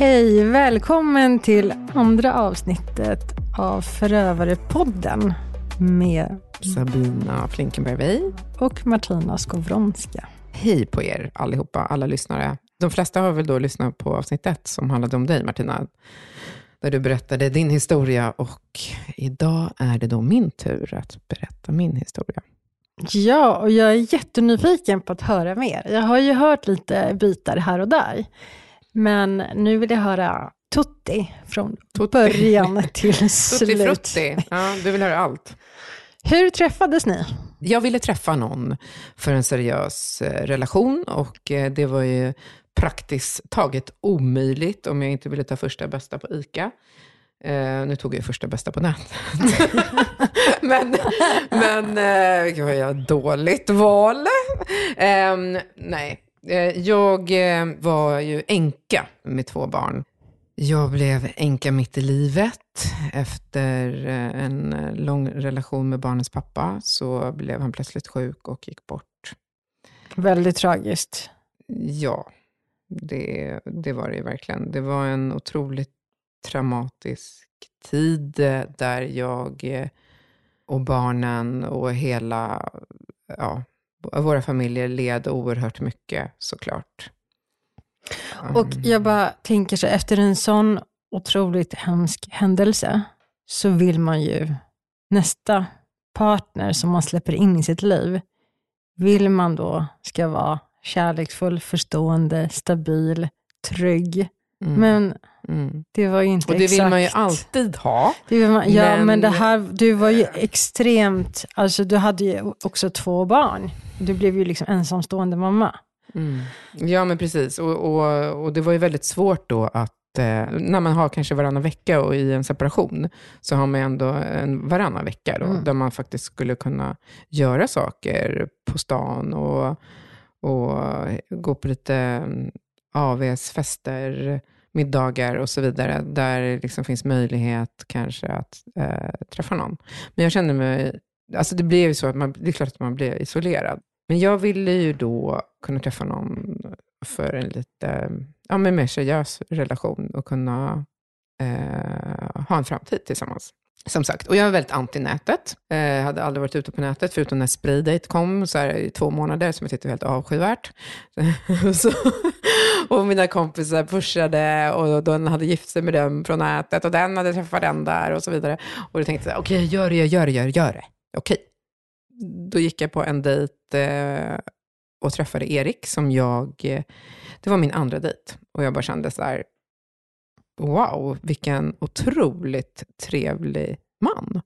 Hej, välkommen till andra avsnittet av Förövarepodden med Sabina Flinkenberg och Martina Skowronska. Hej på er allihopa, alla lyssnare. De flesta har väl då lyssnat på avsnitt ett som handlade om dig Martina, där du berättade din historia och idag är det då min tur att berätta min historia. Ja, och jag är jättenyfiken på att höra mer. Jag har ju hört lite bitar här och där. Men nu vill jag höra Tutti från Tutti. början till Tutti slut. frutti, ja, du vill höra allt. Hur träffades ni? Jag ville träffa någon för en seriös eh, relation och eh, det var ju praktiskt taget omöjligt om jag inte ville ta första bästa på ICA. Eh, nu tog jag första bästa på nätet. men men vilket var jag dåligt val. Eh, nej, jag eh, var ju änka med två barn. Jag blev änka mitt i livet. Efter eh, en eh, lång relation med barnens pappa så blev han plötsligt sjuk och gick bort. Väldigt tragiskt. Ja, det, det var det verkligen. Det var en otroligt traumatisk tid eh, där jag eh, och barnen och hela, ja, våra familjer led oerhört mycket såklart. Och jag bara tänker så, efter en sån otroligt hemsk händelse, så vill man ju nästa partner som man släpper in i sitt liv, vill man då ska vara kärleksfull, förstående, stabil, trygg. Mm, Men mm. det var ju inte Och det exakt... vill man ju alltid ha. Man, ja, men, Men- det här, du var ju extremt, alltså du hade ju också två barn. Du blev ju liksom ensamstående mamma. Mm. Ja, men precis. Och, och, och det var ju väldigt svårt då att, eh, när man har kanske varannan vecka och i en separation, så har man ändå en varannan vecka då, Mm. där man faktiskt skulle kunna göra saker på stan och, och gå på lite mm, AVs fester, middagar och så vidare, där det liksom finns möjlighet kanske att eh, träffa någon. Men jag kände mig, alltså det blev ju så att man, det är klart att man blev isolerad. Men jag ville ju då kunna träffa någon för en lite ja, men mer seriös relation och kunna eh, ha en framtid tillsammans. Som sagt, och jag är väldigt anti nätet. Eh, hade aldrig varit ute på nätet, förutom när Spreadate kom, så här, i två månader, som jag tyckte var helt avskyvärt. så, och mina kompisar pushade, och den hade gift sig med den från nätet, och den hade träffat den där, och så vidare. Och då tänkte jag, okej, gör det, gör det, gör det, gör det. Okej. Då gick jag på en dejt eh, och träffade Erik, som jag... Eh, det var min andra dejt. Och jag bara kände så här, wow, vilken otroligt trevlig man.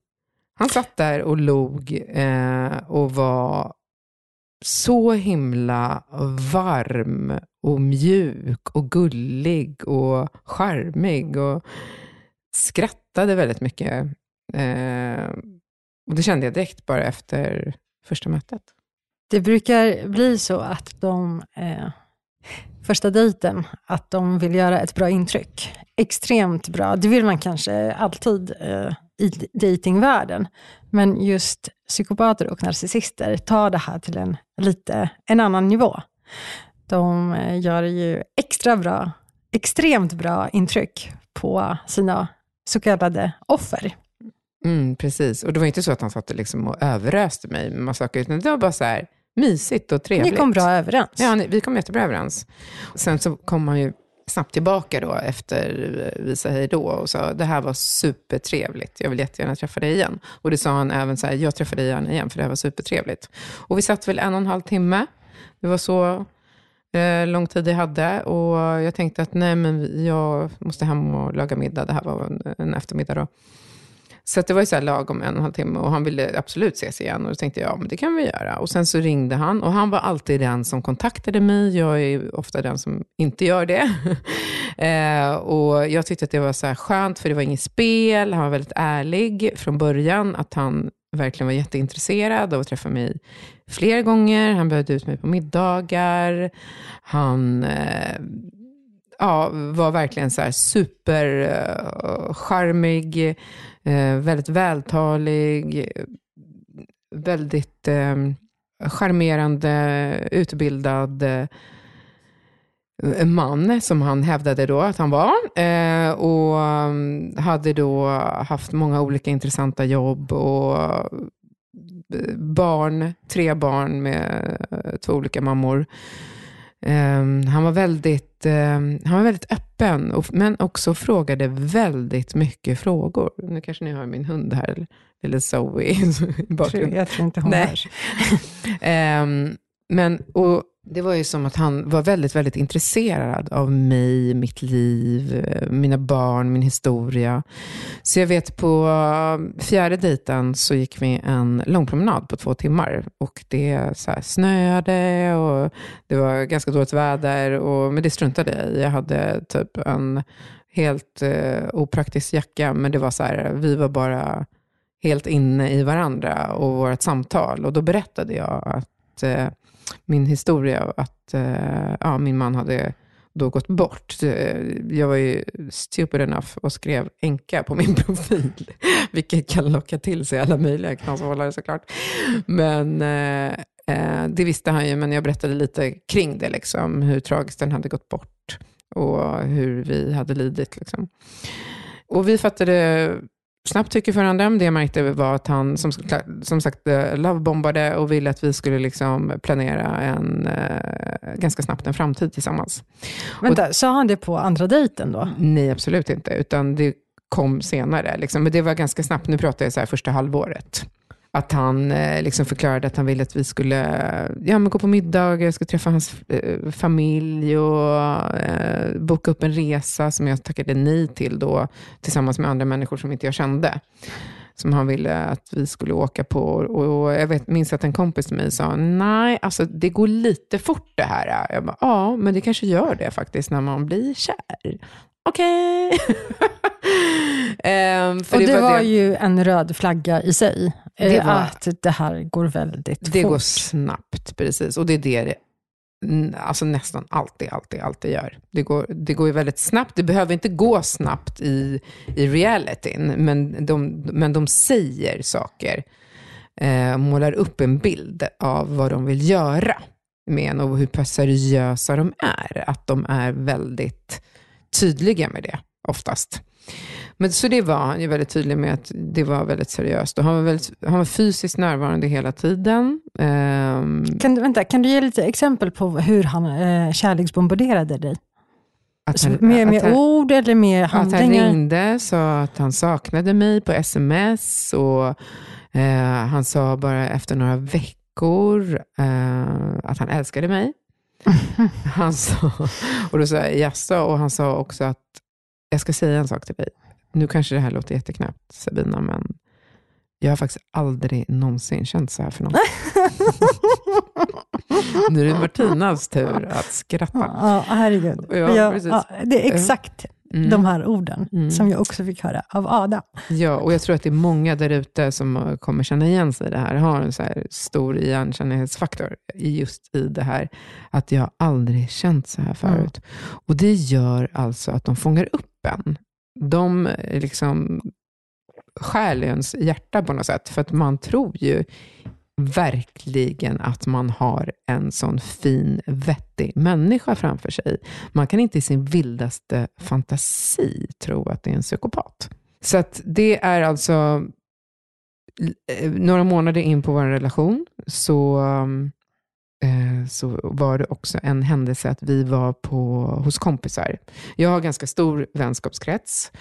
Han satt där och log eh, och var så himla varm och mjuk och gullig och charmig och skrattade väldigt mycket. Eh, och det kände jag direkt bara efter första mötet. Det brukar bli så att de, eh, första dejten, att de vill göra ett bra intryck. Extremt bra. Det vill man kanske alltid eh, i dejtingvärlden. Men just psykopater och narcissister tar det här till en lite en annan nivå. De eh, gör ju extra bra, extremt bra intryck på sina så kallade offer. Mm, precis. Och det var inte så att han satt liksom och överöste mig med massa saker, utan det var bara så här mysigt och trevligt. Ni kom bra överens. Ja, vi kom jättebra överens. Sen så kom han ju snabbt tillbaka då efter vi sa hej då och sa det här var supertrevligt, jag vill jättegärna träffa dig igen. Och det sa han även så här, jag träffar dig gärna igen för det här var supertrevligt. Och vi satt väl en och en halv timme, det var så eh, lång tid jag hade och jag tänkte att nej men jag måste hem och laga middag, det här var en, en eftermiddag då. Så att det var ju så här lagom en och en halv timme och han ville absolut ses igen. Och då tänkte jag, ja men det kan vi göra. Och sen så ringde han och han var alltid den som kontaktade mig. Jag är ofta den som inte gör det. eh, och jag tyckte att det var så här skönt för det var inget spel. Han var väldigt ärlig från början. Att han verkligen var jätteintresserad av att träffa mig fler gånger. Han bjöd ut mig på middagar. Han eh, ja, var verkligen så här super eh, charmig, eh, väldigt vältalig, väldigt eh, charmerande, utbildad. eh, man som han hävdade då att han var. Eh, och ehm, hade då haft många olika intressanta jobb och eh, barn, tre barn med eh, två olika mammor. Um, han, var väldigt, um, han var väldigt öppen, och, men också frågade väldigt mycket frågor. Nu kanske ni hör min hund här, eller Zoe i bakgrunden. Jag tror inte hon Nej. hörs. um, men, och det var ju som att han var väldigt, väldigt intresserad av mig, mitt liv, eh, mina barn, min historia. Så jag vet på eh, fjärde dejten så gick vi en långpromenad på två timmar. Och det så här, snöade och det var ganska dåligt väder. Och, men det struntade jag i. Jag hade typ en helt eh, opraktisk jacka. Men det var så här, vi var bara helt inne i varandra och vårt samtal. Och då berättade jag att eh, min historia, att uh, ja, min man hade då gått bort. Eh, jag var ju stupid enough och skrev enka på min profil, vilket kan locka till sig alla möjliga knashållare såklart. Men eh, eh, det visste han ju, men jag berättade lite kring det, liksom, hur tragiskt den hade gått bort och hur vi hade lidit. Liksom. Och vi fattade snabbt tycke för varandra. Det jag märkte var att han som, som sagt eh, lovebombade och ville att vi skulle liksom planera en, eh, ganska snabbt en framtid tillsammans. Vänta, och, sa han det på andra dejten då? Nej, absolut inte. Utan det kom senare. Liksom. Men det var ganska snabbt. Nu pratar jag så här första halvåret att han eh, liksom förklarade att han ville att vi skulle ja, men gå på middag, jag skulle träffa hans eh, familj och eh, boka upp en resa som jag tackade nej till då, tillsammans med andra människor som inte jag kände. Som han ville att vi skulle åka på. Och jag vet, minns att en kompis till mig sa, nej, alltså det går lite fort det här. Jag bara, ja, men det kanske gör det faktiskt när man blir kär okej. Okay. um, och det, det var, det. ju en röd flagga i sig. Det var, att det här går väldigt det fort. Det går snabbt, precis. Och det är det det alltså nästan alltid, alltid, alltid gör. Det går, det går ju väldigt snabbt. Det behöver inte gå snabbt i, i realityn, men de, men de säger saker. Eh, målar upp en bild av vad de vill göra med en och hur pass seriösa de är. Att de är väldigt tydliga med det, oftast. Men så det var han ju väldigt tydlig med att det var väldigt seriöst. Och han, var väldigt, han var fysiskt närvarande hela tiden. Um, kan, du, vänta, kan du ge lite exempel på hur han eh, kärleksbombarderade dig? Att han, med med han, ord eller med handlingar? Att han ringde, sa att han saknade mig på sms. Och eh, Han sa bara efter några veckor eh, att han älskade mig. Han sa, och då sa jag jaså, och han sa också att jag ska säga en sak till dig. Nu kanske det här låter jätteknäppt Sabina, men jag har faktiskt aldrig någonsin känt så här för någon. nu är det Martinas tur att skratta. Ja, herregud. Ja, jag, ja, det är exakt mm. de här orden mm. som jag också fick höra av Adam. Ja, och jag tror att det är många där ute som kommer känna igen sig i det här, har en så här stor igenkännlighetsfaktor just i det här, att jag aldrig känt så här förut. Mm. Och det gör alltså att de fångar upp en. De liksom skär ens hjärta på något sätt, för att man tror ju verkligen att man har en sån fin, vettig människa framför sig. Man kan inte i sin vildaste fantasi tro att det är en psykopat. Så att det är alltså eh, några månader in på vår relation så, eh, så var det också en händelse att vi var på, hos kompisar. Jag har ganska stor vänskapskrets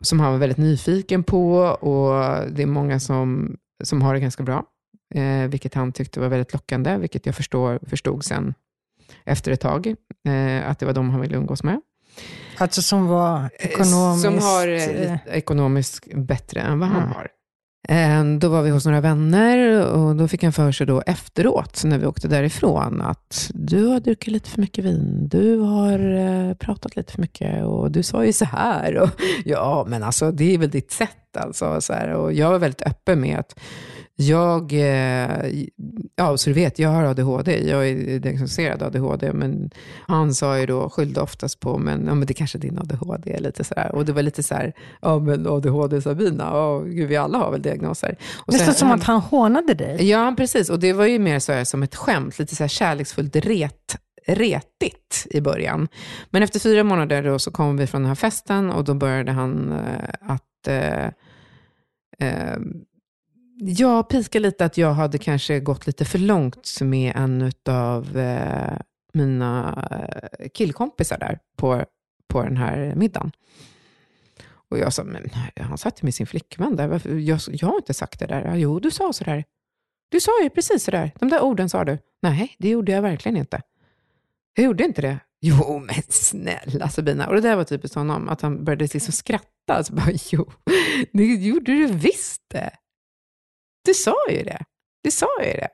som han var väldigt nyfiken på och det är många som, som har det ganska bra eh, vilket han tyckte var väldigt lockande, vilket jag förstår, förstod sen efter ett tag, eh, att det var de han ville umgås med. Alltså som var ekonomiskt... Som har eh, ekonomiskt bättre än vad han mm. har. Eh, då var vi hos några vänner och då fick han för sig då efteråt, när vi åkte därifrån, att du har druckit lite för mycket vin, du har eh, pratat lite för mycket och du sa ju så här. Och, ja, men alltså det är väl ditt sätt. Alltså, så här, och jag var väldigt öppen med att jag, eh, ja så du vet, jag har ADHD. Jag är diagnostiserad ADHD. Men han sa ju då, skyllde oftast på, men, ja, men det kanske är din ADHD. Lite sådär. Och det var lite så här, ja men ADHD Sabina, ja, gud, vi alla har väl diagnoser. Och det Nästan som han, att han hånade dig. Ja, precis. Och det var ju mer så här, som ett skämt, lite så här kärleksfullt ret retigt i början. Men efter fyra månader då så kom vi från den här festen och då började han eh, att eh, eh, jag piskar lite att jag hade kanske gått lite för långt med en av eh, mina eh, killkompisar där på, på den här middagen. Och jag sa, men han satt ju med sin flickvän där. Jag, jag har inte sagt det där. Jo, du sa sådär. Du sa ju precis sådär. De där orden sa du. Nej, det gjorde jag verkligen inte. Jag gjorde inte det. Jo, men snälla Sabina. Och det där var typiskt honom, att han började liksom skratta. Så bara, jo, det gjorde du visst det. Du sa ju det. Du sa ju det.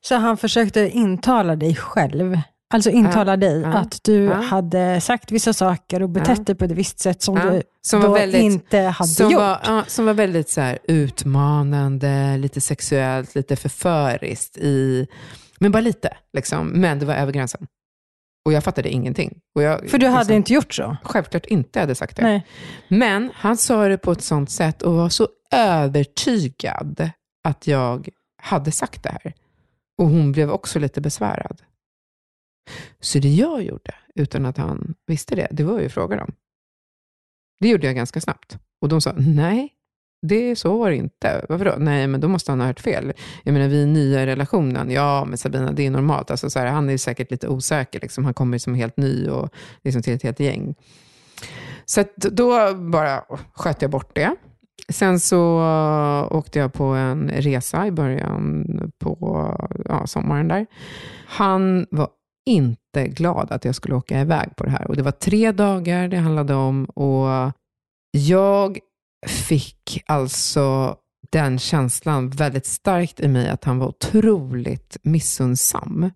Så han försökte intala dig själv, alltså intala ja, dig, ja, att du ja. hade sagt vissa saker och betett dig på ett visst sätt som du som då väldigt, inte hade som gjort. Var, som var väldigt så här, utmanande, lite sexuellt, lite förföriskt. I, men bara lite, liksom. men det var över gränsen. Och jag fattade ingenting. Jag, För du hade liksom, inte gjort så? Självklart inte hade sagt det. Nej. Men han sa det på ett sånt sätt och var så övertygad att jag hade sagt det här. Och hon blev också lite besvärad. Så det jag gjorde, utan att han visste det, det var ju att fråga dem. Det gjorde jag ganska snabbt. Och de sa, nej, det så var det inte. Varför då? Nej, men då måste han ha hört fel. Jag menar, vi är nya i relationen. Ja, men Sabina, det är normalt. Alltså, så här, han är säkert lite osäker. Liksom. Han kommer som helt ny och liksom till ett helt gäng. Så då bara sköt jag bort det. Sen så åkte jag på en resa i början på ja, sommaren där. Han var inte glad att jag skulle åka iväg på det här. Och det var tre dagar det handlade om och jag fick alltså den känslan väldigt starkt i mig att han var otroligt missunnsam.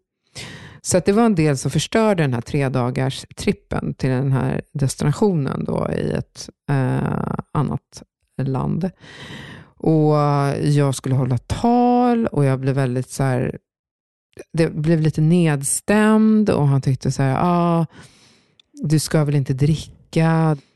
Så att det var en del som förstörde den här tre dagars trippen till den här destinationen då i ett eh, annat land. Och jag skulle hålla tal och jag blev väldigt så här, det blev lite nedstämd och han tyckte så här, ah, du ska väl inte dricka.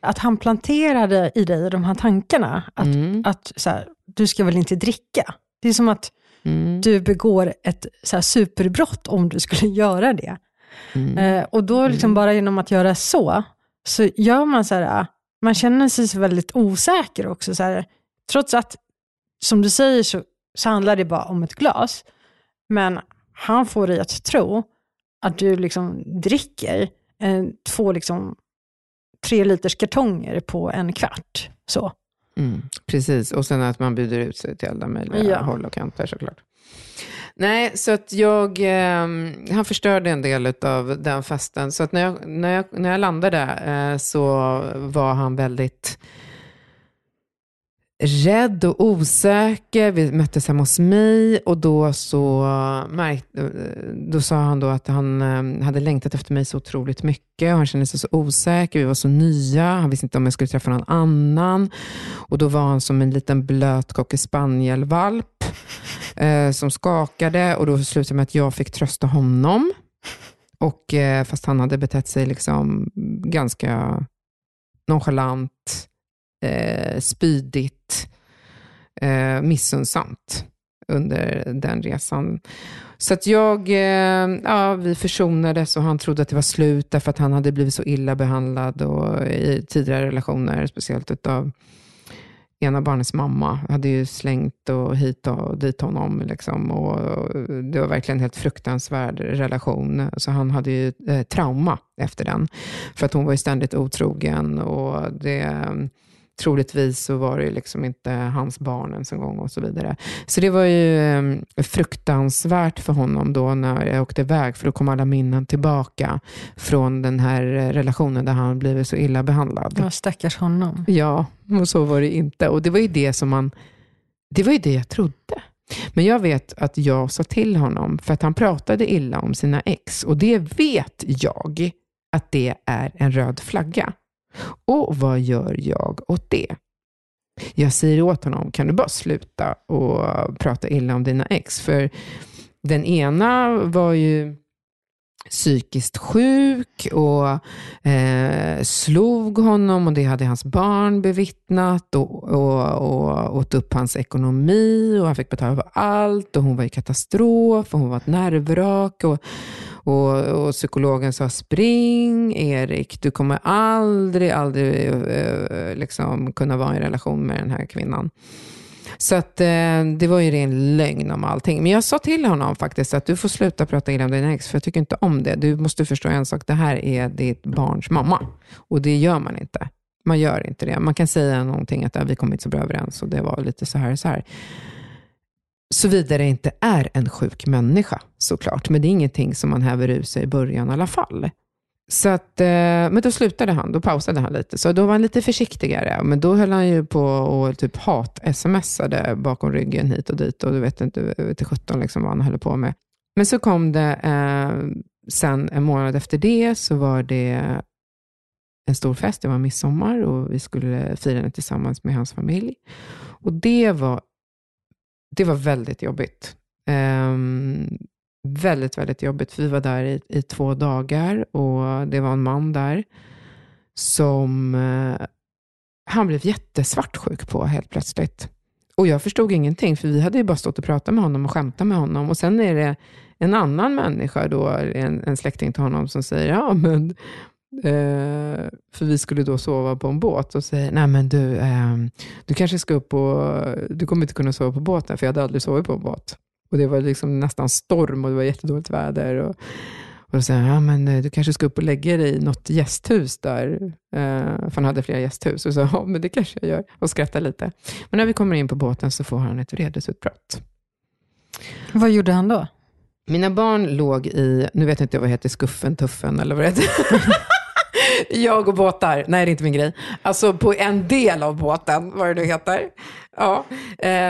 Att han planterade i dig de här tankarna, att, mm. att så här, du ska väl inte dricka. Det är som att mm. du begår ett så här, superbrott om du skulle göra det. Mm. Eh, och då liksom mm. bara genom att göra så, så gör man så här, man känner sig väldigt osäker också. Så här, trots att, som du säger, så, så handlar det bara om ett glas. Men han får dig att tro att du liksom dricker eh, två, liksom, tre liters kartonger på en kvart. Så. Mm, precis, och sen att man bjuder ut sig till alla möjliga ja. håll och kanter såklart. Nej, så att jag, eh, han förstörde en del av den festen. Så att när jag, när jag, när jag landade eh, så var han väldigt rädd och osäker. Vi möttes hemma hos mig och då så märkte, då sa han då att han eh, hade längtat efter mig så otroligt mycket och han kände sig så osäker. Vi var så nya. Han visste inte om jag skulle träffa någon annan. Och då var han som en liten blöt cocker spaniel-valp eh, som skakade och då slutade det med att jag fick trösta honom. Och, eh, fast han hade betett sig liksom ganska nonchalant, eh, spydigt, eh, missunnsamt under den resan. Så att jag, eh, ja, vi försonades och han trodde att det var slut därför att han hade blivit så illa behandlad och i tidigare relationer, speciellt utav ena barnets mamma hade ju slängt och hit och dit honom. Liksom, och det var verkligen en helt fruktansvärd relation. Så han hade ju eh, trauma efter den. För att hon var ju ständigt otrogen och det troligtvis så var det liksom inte hans barn ens en gång och så vidare. Så det var ju ehm, fruktansvärt för honom då när jag åkte iväg, för då kom alla minnen tillbaka från den här relationen där han blivit så illa behandlad. Ja, stackars honom. Ja, och så var det inte. Och det var ju det som man, det var ju det jag trodde. Men jag vet att jag sa till honom, för att han pratade illa om sina ex, och det vet jag att det är en röd flagga. Och vad gör jag åt det? Jag säger åt honom, kan du bara sluta och prata illa om dina ex? För den ena var ju psykiskt sjuk och eh, slog honom och det hade hans barn bevittnat och, och, och åt upp hans ekonomi och han fick betala för allt och hon var i katastrof och hon var ett nervvrak. Och, och, och psykologen sa, spring Erik, du kommer aldrig, aldrig eh, liksom kunna vara i relation med den här kvinnan. Så att, eh, det var ju ren lögn om allting. Men jag sa till honom faktiskt att du får sluta prata illa om din ex, för jag tycker inte om det. Du måste förstå en sak, det här är ditt barns mamma. Och det gör man inte. Man gör inte det. Man kan säga någonting att vi kom inte så bra överens och det var lite så här och så här. Såvida det inte är en sjuk människa såklart. Men det är ingenting som man häver ur sig i början i alla fall. Så att, eh, men då slutade han, då pausade han lite. Så då var han lite försiktigare. Men då höll han ju på och typ hat-smsade bakom ryggen hit och dit. Och du vet inte till sjutton liksom vad han höll på med. Men så kom det, eh, sen en månad efter det, så var det en stor fest. Det var midsommar och vi skulle fira den tillsammans med hans familj. Och det var, det var väldigt jobbigt. Um, väldigt, väldigt jobbigt. Vi var där i, i två dagar och det var en man där som uh, han blev jättesvartsjuk på helt plötsligt. Och jag förstod ingenting, för vi hade ju bara stått och pratat med honom och skämtat med honom. Och sen är det en annan människa, då, en, en släkting till honom, som säger, ja men Eh, för vi skulle då sova på en båt och säger, nej men du, eh, du kanske ska upp och, du kommer inte kunna sova på båten, för jag hade aldrig sovit på en båt. Och det var liksom nästan storm och det var jättedåligt väder. Och, och då säger ja men eh, du kanske ska upp och lägga dig i något gästhus där. Eh, för han hade flera gästhus. Och så, ja men det kanske jag gör. Och skrattar lite. Men när vi kommer in på båten så får han ett vredesutbrott. Vad gjorde han då? Mina barn låg i, nu vet inte jag vad det heter, skuffen, tuffen eller vad det heter. Jag och båtar, nej det är inte min grej. Alltså på en del av båten, vad det nu heter. Ja,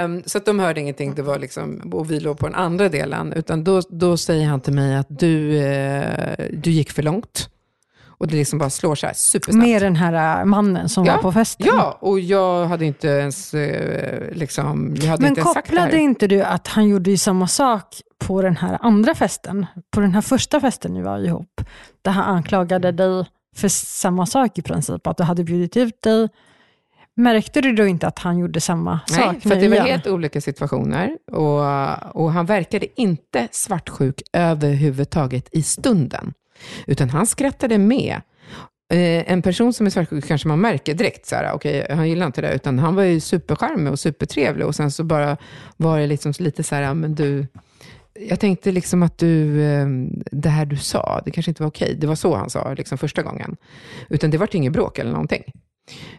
um, så att de hörde ingenting, det var liksom, och vi låg på den andra delen. Utan då, då säger han till mig att du, uh, du gick för långt. Och det liksom bara slår så här supersnabbt. Med den här äh, mannen som ja, var på festen? Ja, och jag hade inte ens eh, liksom, jag hade Men inte ens sagt det kopplade här. inte du att han gjorde ju samma sak på den här andra festen? På den här första festen ni var ihop? Där han anklagade dig för samma sak i princip, att du hade bjudit ut dig. Märkte du då inte att han gjorde samma sak Nej, för det var igen? helt olika situationer. Och, och han verkade inte svartsjuk överhuvudtaget i stunden. Utan han skrattade med. Eh, en person som är svartsjuk kanske man märker direkt, så här, okej, han gillar inte det, utan han var ju supercharmig och supertrevlig. Och sen så bara var det liksom lite så här, men du, jag tänkte liksom att du, eh, det här du sa, det kanske inte var okej. Det var så han sa liksom första gången. Utan det var inget bråk eller någonting.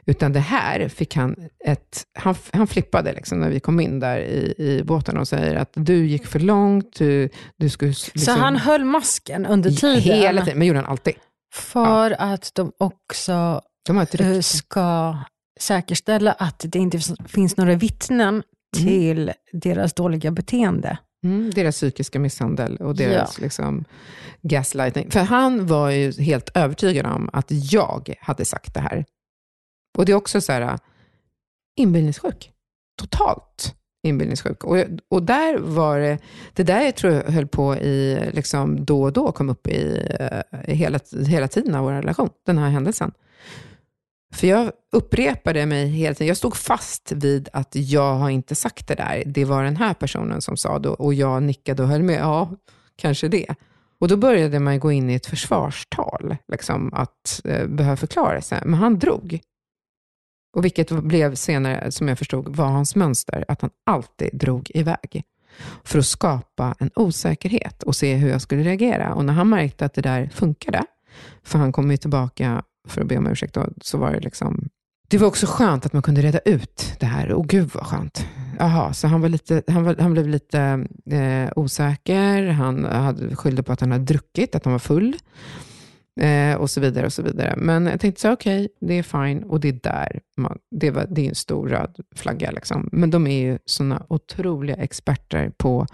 Utan det här fick han ett... Han, han flippade liksom när vi kom in där i, i båten och säger att du gick för långt, du, du skulle... Liksom, Så han höll masken under tiden? Hela tiden, men gjorde han alltid. För att de också De eh, ska säkerställa att det inte finns några vittnen till deras dåliga beteende. Mm, deras psykiska misshandel och deras liksom, gaslighting. För han var ju helt övertygad om att jag hade sagt det här. Och det är också så här, inbillningssjuk. Totalt inbillningssjuk. Och, och där var det, det där jag tror jag höll på i, liksom då och då, kom upp i uh, hela, hela tiden av vår relation, den här händelsen. För jag upprepade mig hela tiden. Jag stod fast vid att jag har inte sagt det där. Det var den här personen som sa det och jag nickade och höll med. Ja, kanske det. Och då började man gå in i ett försvarstal, liksom, att eh, behöva förklara sig. Men han drog. Och vilket blev senare, som jag förstod, var hans mönster. Att han alltid drog iväg. För att skapa en osäkerhet och se hur jag skulle reagera. Och när han märkte att det där funkade, för han kom ju tillbaka för att be om ursäkt, då, så var det liksom... Det var också skönt att man kunde reda ut det här. Och gud vad skönt. Jaha, så han, var lite, han, var, han blev lite eh, osäker. Han hade, skyllde på att han hade druckit, att han var full. Eh, och så vidare och så vidare. Men jag tänkte så okej, okay, det är fine. Och det är där, man, det, var, det är en stor röd flagga. Liksom. Men de är ju sådana otroliga experter på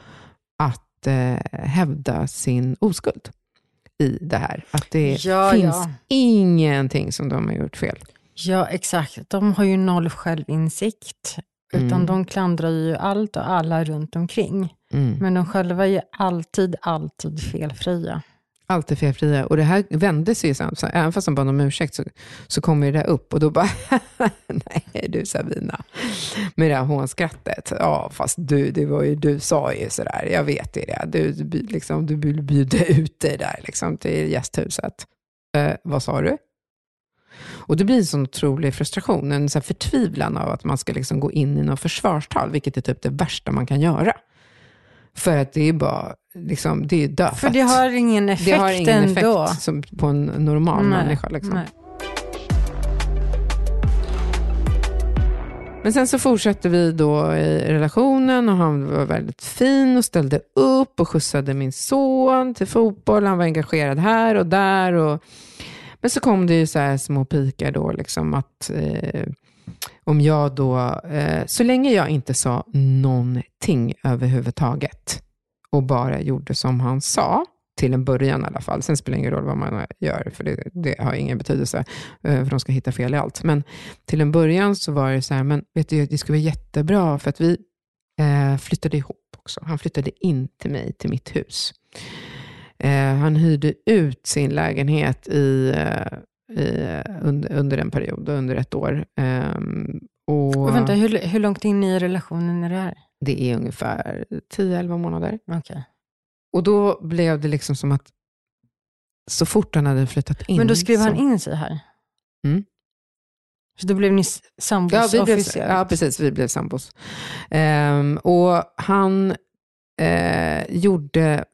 att eh, hävda sin oskuld i det här. Att det Ja, finns ja. ingenting som de har gjort fel. Ja, exakt. De har ju noll självinsikt. Utan Mm. de klandrar ju allt och alla runt omkring. Mm. Men de själva är alltid, alltid felfria. Allt är felfria. Och det här vände sig ju sen. Så även fast han bad om ursäkt så, så kom ju det där upp. Och då bara, nej du Sabina. Med det här hånskrattet. Ja, fast du, det var ju, du sa ju sådär. Jag vet ju det. Du, du, liksom, du bjuda ut dig där liksom, till gästhuset. Eh, vad sa du? Och det blir en sån otrolig frustration, en sån förtvivlan av att man ska liksom gå in i något försvarstal, vilket är typ det värsta man kan göra. För att det är bara, liksom, det är dödfött. För det har ingen effekt Det har ingen ändå. effekt som på en normal Nej, människa. Liksom. nej. Men sen så fortsatte vi då i relationen och han var väldigt fin och ställde upp och skjutsade min son till fotboll. Han var engagerad här och där. Och... Men så kom det ju så här små pikar då, liksom att eh, om jag då, eh, så länge jag inte sa någonting överhuvudtaget och bara gjorde som han sa, till en början i alla fall. Sen spelar det ingen roll vad man gör, för det, det har ingen betydelse, eh, för de ska hitta fel i allt. Men till en början så var det så här, men vet du, det skulle vara jättebra, för att vi eh, flyttade ihop också. Han flyttade in till mig, till mitt hus. Eh, han hyrde ut sin lägenhet i, eh, i, under, under en period, under ett år. Ehm, och Och vänta, hur, hur långt in i relationen är det här? det är ungefär 10-11 månader. Okej. Och då blev det liksom som att så fort han hade flyttat in. Men då skrev han så, in sig här? Mm. Så då blev ni sambos Ja, vi blev, officiellt? ja, precis. Vi blev sambos. Ehm, och han eh, gjorde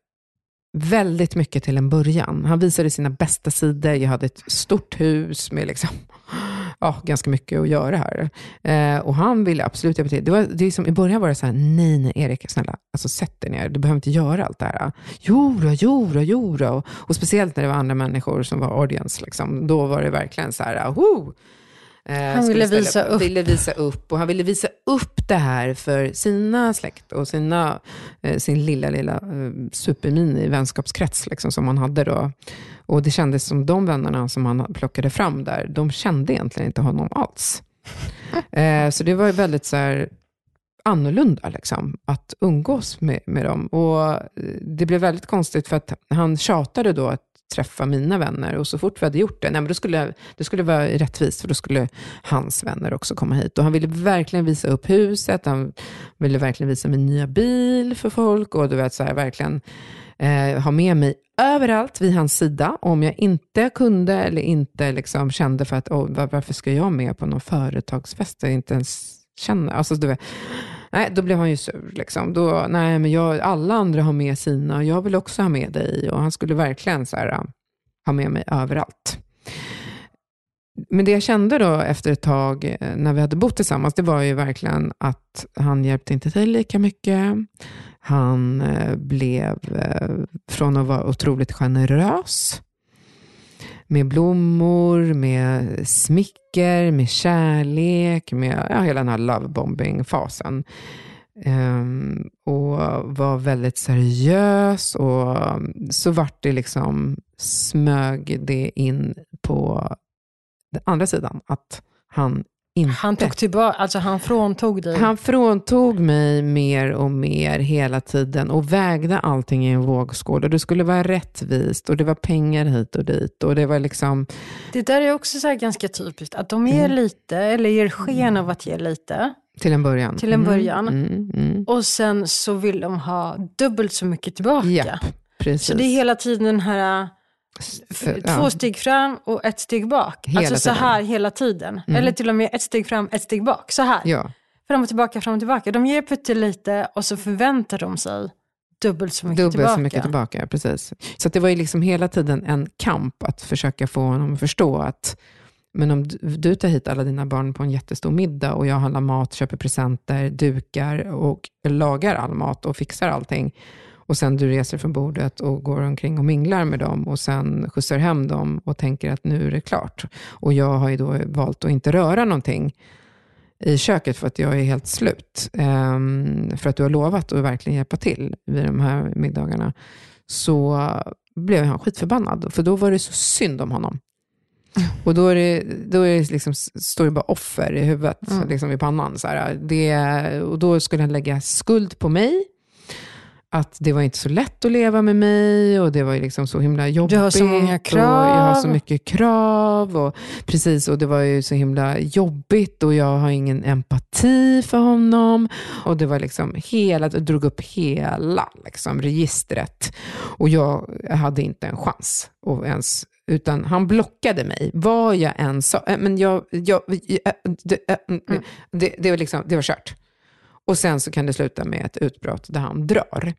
väldigt mycket till en början. Han visade sina bästa sidor. Jag hade ett stort hus med liksom, ja, ganska mycket att göra här. Eh, och han ville absolut hjälpa till. Det var, det liksom, I början var det så här, nej, nej, Erik, snälla, alltså, sätt dig ner. Du behöver inte göra allt det här. Jo då, jo då, jo då. Och, och speciellt när det var andra människor som var audience. Liksom, då var det verkligen så här, oh! Eh, Han ville visa upp. ville visa upp. Och han ville visa upp det här för sina släkt och sina, eh, sin lilla, lilla eh, supermini vänskapskrets liksom, som han hade då. Och det kändes som de vännerna som han plockade fram där, de kände egentligen inte honom alls. Så det var väldigt så här, annorlunda liksom, att umgås med, med dem. Och det blev väldigt konstigt för att han tjatade då att träffa mina vänner och så fort vi hade gjort det, nej, men då skulle det skulle vara rättvist för då skulle hans vänner också komma hit. Och han ville verkligen visa upp huset, han ville verkligen visa min nya bil för folk och du vet så här, verkligen eh, ha med mig överallt vid hans sida. Och om jag inte kunde eller inte liksom kände för att oh, varför ska jag med på någon företagsfest jag inte ens känner? Alltså, du vet, nej, då blev han ju sur. Liksom. Då, nej, men jag, alla andra har med sina och jag vill också ha med dig. Och han skulle verkligen så här, ha med mig överallt. Men det jag kände då efter ett tag eh, när vi hade bott tillsammans, det var ju verkligen att han hjälpte inte till lika mycket. Han eh, blev, eh, från att vara otroligt generös, med blommor, med smicker, med kärlek, med ja, hela den här lovebombing-fasen. Um, ehm, och var väldigt seriös och så vart det liksom, smög det in på den andra sidan, att han inte... Han tog tillbaka, alltså han fråntog dig. Han fråntog mig mer och mer hela tiden och vägde allting i en vågskål. Och det skulle vara rättvist och det var pengar hit och dit. Och det var liksom... Det där är också så här ganska typiskt, att de ger Mm. lite, eller ger sken av att ge lite. Till en början. Till en början. Mm, mm, mm. Och sen så vill de ha dubbelt så mycket tillbaka. Japp, precis. Så det är hela tiden den här, För- två ja. steg fram och ett steg bak. Hela alltså så tiden. här hela tiden. Eller till och med ett steg fram, ett steg bak. Så här. Ja, Fram och tillbaka, fram och tillbaka. De ger pyttelite och så förväntar de sig dubbelt så mycket dubbelt tillbaka. så mycket tillbaka. Precis. Så det var ju liksom hela tiden en kamp att försöka få honom att förstå att men om du, du tar hit alla dina barn på en jättestor middag och jag handlar mat, köper presenter, dukar och lagar all mat och fixar allting. Och sen du reser från bordet och går omkring och minglar med dem och sen skjutsar hem dem och tänker att nu är det klart. Och jag har ju då valt att inte röra någonting i köket för att jag är helt slut. Ehm, för att du har lovat att verkligen hjälpa till vid de här middagarna. Så blev han skitförbannad, för då var det så synd om honom. Och då, är det, då är det liksom, står det bara offer i huvudet, Mm. liksom i pannan. Så här. Det, och då skulle han lägga skuld på mig. Att det var inte så lätt att leva med mig och det var liksom så himla jobbigt. Du har så många krav. Och jag har så mycket krav. Och, precis, och det var ju så himla jobbigt och jag har ingen empati för honom. Och det var liksom hela, jag drog upp hela liksom, registret. Och jag hade inte en chans att ens utan han blockade mig, vad jag än sa. Äh, men jag, jag, äh, det, äh, mm. det, det, var liksom, det var kört. Och sen så kan det sluta med ett utbrott där han drar.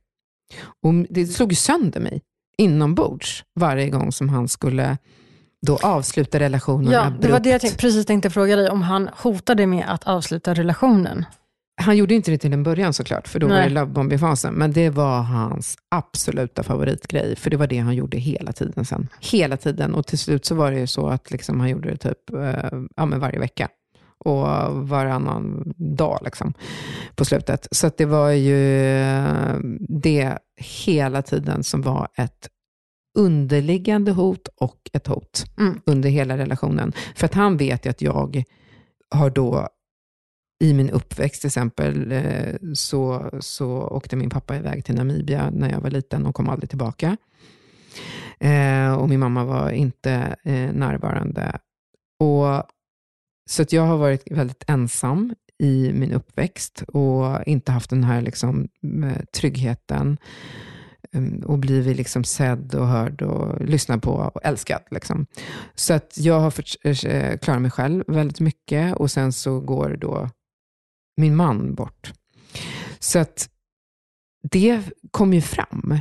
Och det slog sönder mig inombords varje gång som han skulle då avsluta relationen Ja, abrupt. det var det jag tänkte, precis tänkte fråga dig, om han hotade med att avsluta relationen. Han gjorde inte det till en början såklart, för då Nej. var det lovebombing-fasen. Men det var hans absoluta favoritgrej, för det var det han gjorde hela tiden sen. Hela tiden. Och till slut så var det ju så att liksom han gjorde det typ eh, ja, men varje vecka. Och varannan dag liksom, på slutet. Så det var ju det hela tiden som var ett underliggande hot och ett hot Mm. under hela relationen. För att han vet ju att jag har då i min uppväxt till exempel, eh, så, så åkte min pappa iväg till Namibia när jag var liten och kom aldrig tillbaka. Eh, och min mamma var inte eh, närvarande. Och, så att jag har varit väldigt ensam i min uppväxt och inte haft den här liksom, eh, tryggheten ehm, och blivit liksom sedd och hörd och lyssnad på och älskad. Liksom. Så att jag har eh, klarat mig själv väldigt mycket och sen så går då min man bort. Så att det kom ju fram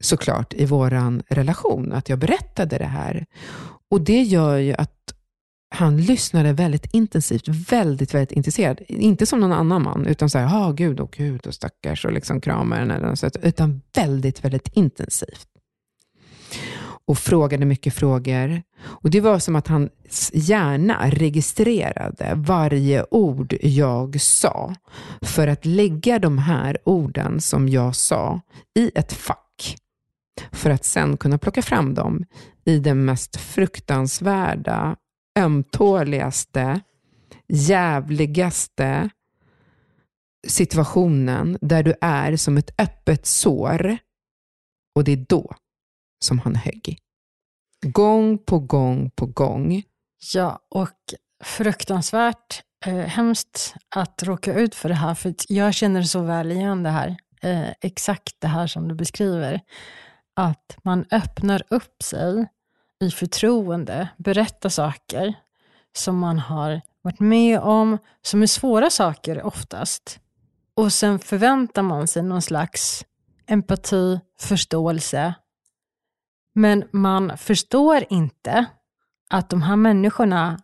såklart i vår relation, att jag berättade det här. Och det gör ju att han lyssnade väldigt intensivt, väldigt, väldigt intresserad. Inte som någon annan man, utan så här, ja gud och gud och stackars och liksom kramar den eller något utan väldigt, väldigt intensivt. Och frågade mycket frågor. Och det var som att hans hjärna registrerade varje ord jag sa, för att lägga de här orden som jag sa i ett fack, för att sen kunna plocka fram dem i den mest fruktansvärda, ömtåligaste, jävligaste situationen där du är som ett öppet sår. Och det är då som han högg. Gång på gång på gång. Ja, och fruktansvärt eh, hemskt att råka ut för det här, för jag känner så väl igen det här. Eh, exakt det här som du beskriver. Att man öppnar upp sig i förtroende, berättar saker som man har varit med om, som är svåra saker oftast. Och sen förväntar man sig någon slags empati, förståelse. Men man förstår inte att de här människorna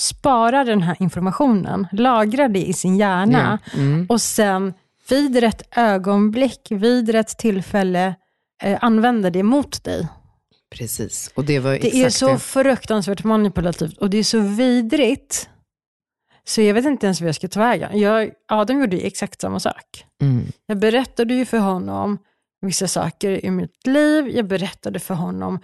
sparar den här informationen, lagrar det i sin hjärna Ja. Mm. och sen vid rätt ögonblick, vid rätt tillfälle eh, använder det mot dig. Precis. Och det var Det är så det. fruktansvärt manipulativt och det är så vidrigt. Så jag vet inte ens vad jag ska vägen. Jag, Adam gjorde ju exakt samma sak. Mm. Jag berättade ju för honom vissa saker i mitt liv. Jag berättade för honom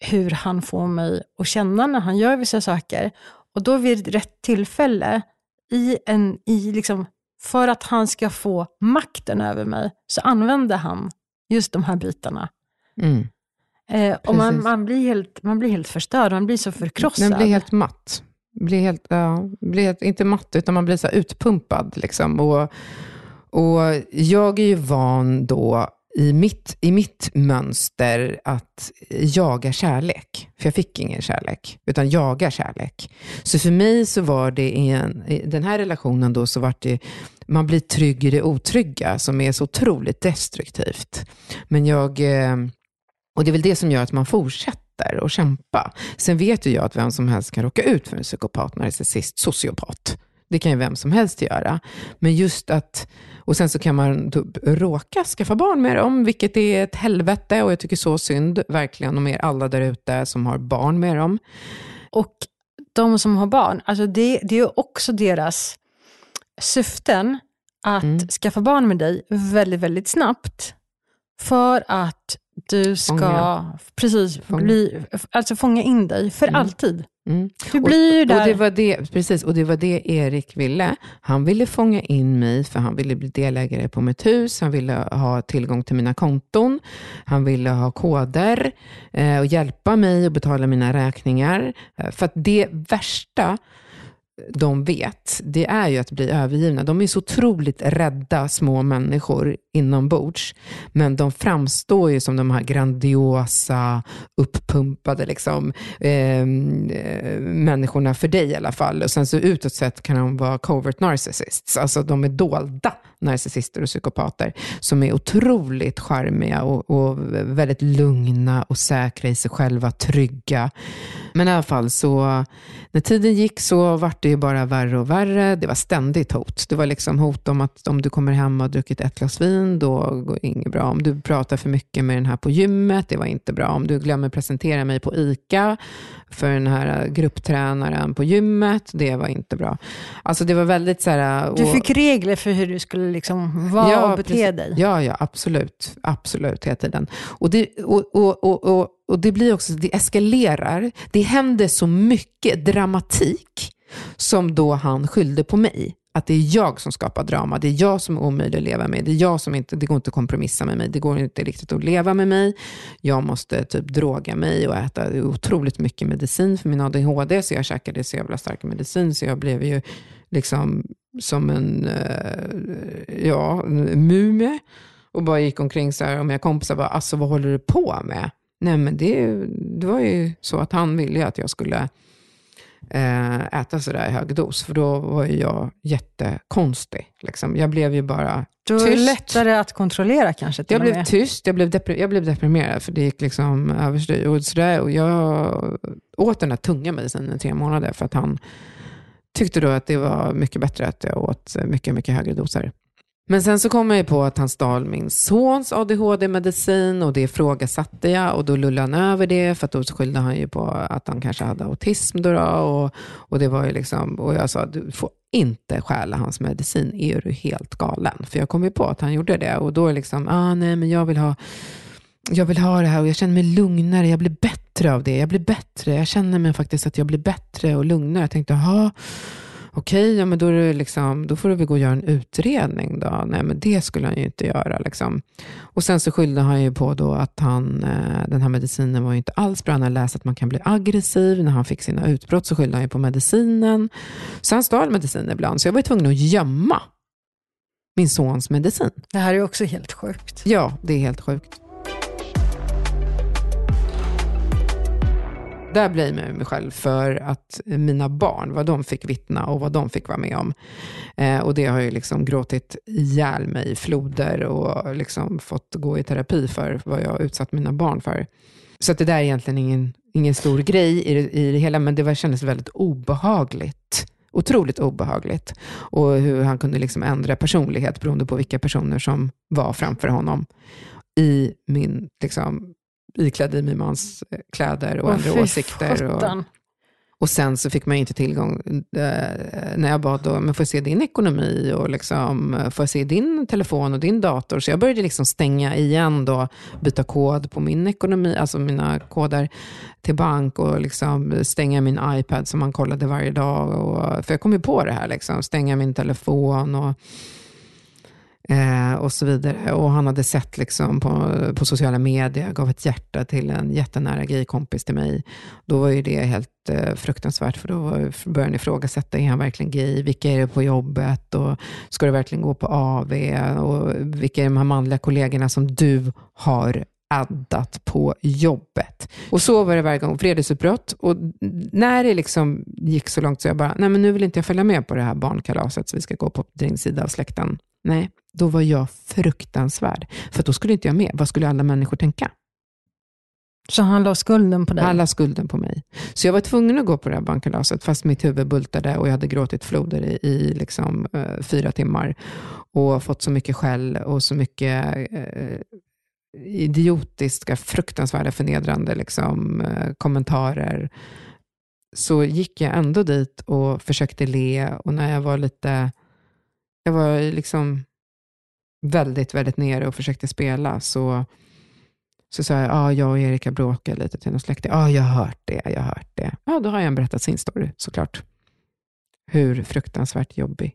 hur han får mig att känna när han gör vissa saker. Och då vid rätt tillfälle, i en, i liksom, för att han ska få makten över mig, så använder han just de här bitarna. Mm. Eh, och man, man, blir helt, man blir helt förstörd, man blir så förkrossad. Den blir helt matt. Blir helt, ja, blir helt, inte matt, utan man blir så utpumpad. Liksom. Och, och jag är ju van då i mitt, i mitt mönster att jaga kärlek. För jag fick ingen kärlek, utan jaga kärlek. Så för mig så var det en, i den här relationen då så var det, man blir trygg i det otrygga som är så otroligt destruktivt. Men jag, eh, och det är väl det som gör att man fortsätter att kämpa. Sen vet ju jag att vem som helst kan råka ut för en psykopat, narcissist, sociopat. Det kan ju vem som helst göra. Men just att, och sen så kan man råka skaffa barn med dem, vilket är ett helvete och jag tycker så synd, verkligen, om er alla där ute som har barn med dem. Och de som har barn, alltså det, det är också deras syften att Mm. skaffa barn med dig väldigt, väldigt snabbt. För att du ska Fånga. precis Fånga. bli, alltså fånga in dig för Mm. alltid. Mm. Du blir ju Och där. det var det, precis, och det var det Erik ville. Han ville fånga in mig, för han ville bli delägare på mitt hus. Han ville ha tillgång till mina konton. Han ville ha koder eh, och hjälpa mig att betala mina räkningar. Eh, för att det värsta de vet, det är ju att bli övergivna. De är så otroligt rädda små människor inombords. Men de framstår ju som de här grandiosa, uppumpade liksom, ehm, eh, människorna för dig i alla fall. Och sen så utåt sett kan de vara covert narcissists. Alltså de är dolda narcissister och psykopater som är otroligt charmiga och, och väldigt lugna och säkra i sig själva, trygga. Men i alla fall så, när tiden gick så vart det ju bara värre och värre. Det var ständigt hot. Det var liksom hot om att om du kommer hem och har druckit ett glas vin, då går det inget bra. Om du pratar för mycket med den här på gymmet, det var inte bra. Om du glömmer presentera mig på ICA för den här grupptränaren på gymmet, det var inte bra. Alltså det var väldigt så här... Du fick regler för hur du skulle liksom vara och bete precis. dig. Ja, ja, absolut. Absolut, hela tiden. Och det, och, och, och, och, det blir också, det eskalerar. Det händer så mycket dramatik som då han skyllde på mig. Att det är jag som skapar drama, det är jag som är omöjlig att leva med, det är jag som inte, det går inte att kompromissa med mig, det går inte riktigt att leva med mig. Jag måste typ droga mig och äta otroligt mycket medicin för min ADHD, så jag käkade så jävla stark medicin, så jag blev ju liksom som en, eh, ja, en mumie. Och bara gick omkring så här, och mina kompisar bara, alltså vad håller du på med? Nej men det, det var ju så att han ville att jag skulle eh, äta sådär i hög dos, för då var ju jag jättekonstig. Liksom. Jag blev ju bara Då är det tyst. lättare att kontrollera kanske Jag blev med. tyst, jag blev, depri- jag blev deprimerad för det gick liksom överstyr. Och, sådär, och jag åt den här tunga medicinen i tre månader för att han tyckte då att det var mycket bättre att jag åt mycket, mycket högre doser. Men sen så kom jag ju på att han stal min sons ADHD-medicin och det ifrågasatte jag och då lullade han över det för att då skyllde han ju på att han kanske hade autism då, då och, och det var ju liksom, och jag sa du får inte stjäla hans medicin, är du helt galen? För jag kom ju på att han gjorde det och då liksom, ah nej men jag vill ha jag vill ha det här och jag känner mig lugnare, jag blir bättre av det, jag blir bättre, jag känner mig faktiskt att jag blir bättre och lugnare. Jag tänkte, jaha, okej, ja, men då, liksom, då får du väl gå och göra en utredning då. Nej, men det skulle han ju inte göra. Liksom. Och sen så skyllde han ju på då att han, eh, den här medicinen var ju inte alls bra. Han hade läst att man kan bli aggressiv. När han fick sina utbrott så skyllde han ju på medicinen. Så han stal medicin ibland, så jag var ju tvungen att gömma min sons medicin. Det här är också helt sjukt. Ja, det är helt sjukt. Där blamear jag mig själv för att mina barn, vad de fick vittna och vad de fick vara med om. Eh, och det har ju liksom gråtit ihjäl mig i floder och liksom fått gå i terapi för vad jag har utsatt mina barn för. Så att det där är egentligen ingen, ingen stor grej i det, i det hela, men det var, kändes väldigt obehagligt. Otroligt obehagligt. Och hur han kunde liksom ändra personlighet beroende på vilka personer som var framför honom. I min, liksom, iklädd i min mans eh, kläder och Åh, ändra fy åsikter. Och, och sen så fick man inte tillgång, eh, när jag bad då, men får jag se din ekonomi och liksom, eh, får jag se din telefon och din dator? Så jag började liksom stänga igen då, byta kod på min ekonomi, alltså mina koder till bank och liksom stänga min iPad som man kollade varje dag. Och, för jag kom ju på det här, liksom, stänga min telefon och Eh, och så vidare. Och han hade sett liksom på, på sociala medier, gav ett hjärta till en jättenära gaykompis till mig. Då var ju det helt eh, fruktansvärt, för då började han ifrågasätta, är han verkligen gay? Vilka är det på jobbet? Och ska du verkligen gå på AV? Och vilka är de här manliga kollegorna som du har addat på jobbet. Och så var det varje gång, fredagsutbrott. Och när det liksom gick så långt så jag bara, nej men nu vill inte jag följa med på det här barnkalaset så vi ska gå på din sida av släkten. Nej, då var jag fruktansvärd. För då skulle inte jag med. Vad skulle alla människor tänka? Så han la skulden på dig? Alla skulden på mig. Så jag var tvungen att gå på det här barnkalaset, fast mitt huvud bultade och jag hade gråtit floder i, i liksom, eh, fyra timmar. Och fått så mycket skäll och så mycket eh, idiotiska, fruktansvärda, förnedrande liksom, eh, kommentarer. Så gick jag ändå dit och försökte le och när jag var lite, jag var liksom väldigt, väldigt nere och försökte spela så Så sa jag, ja, jag och Erika bråkade lite till någon släkting. Ja, jag har hört det, jag har hört det. Ja, då har jag berättat sin story, såklart. Hur fruktansvärt jobbig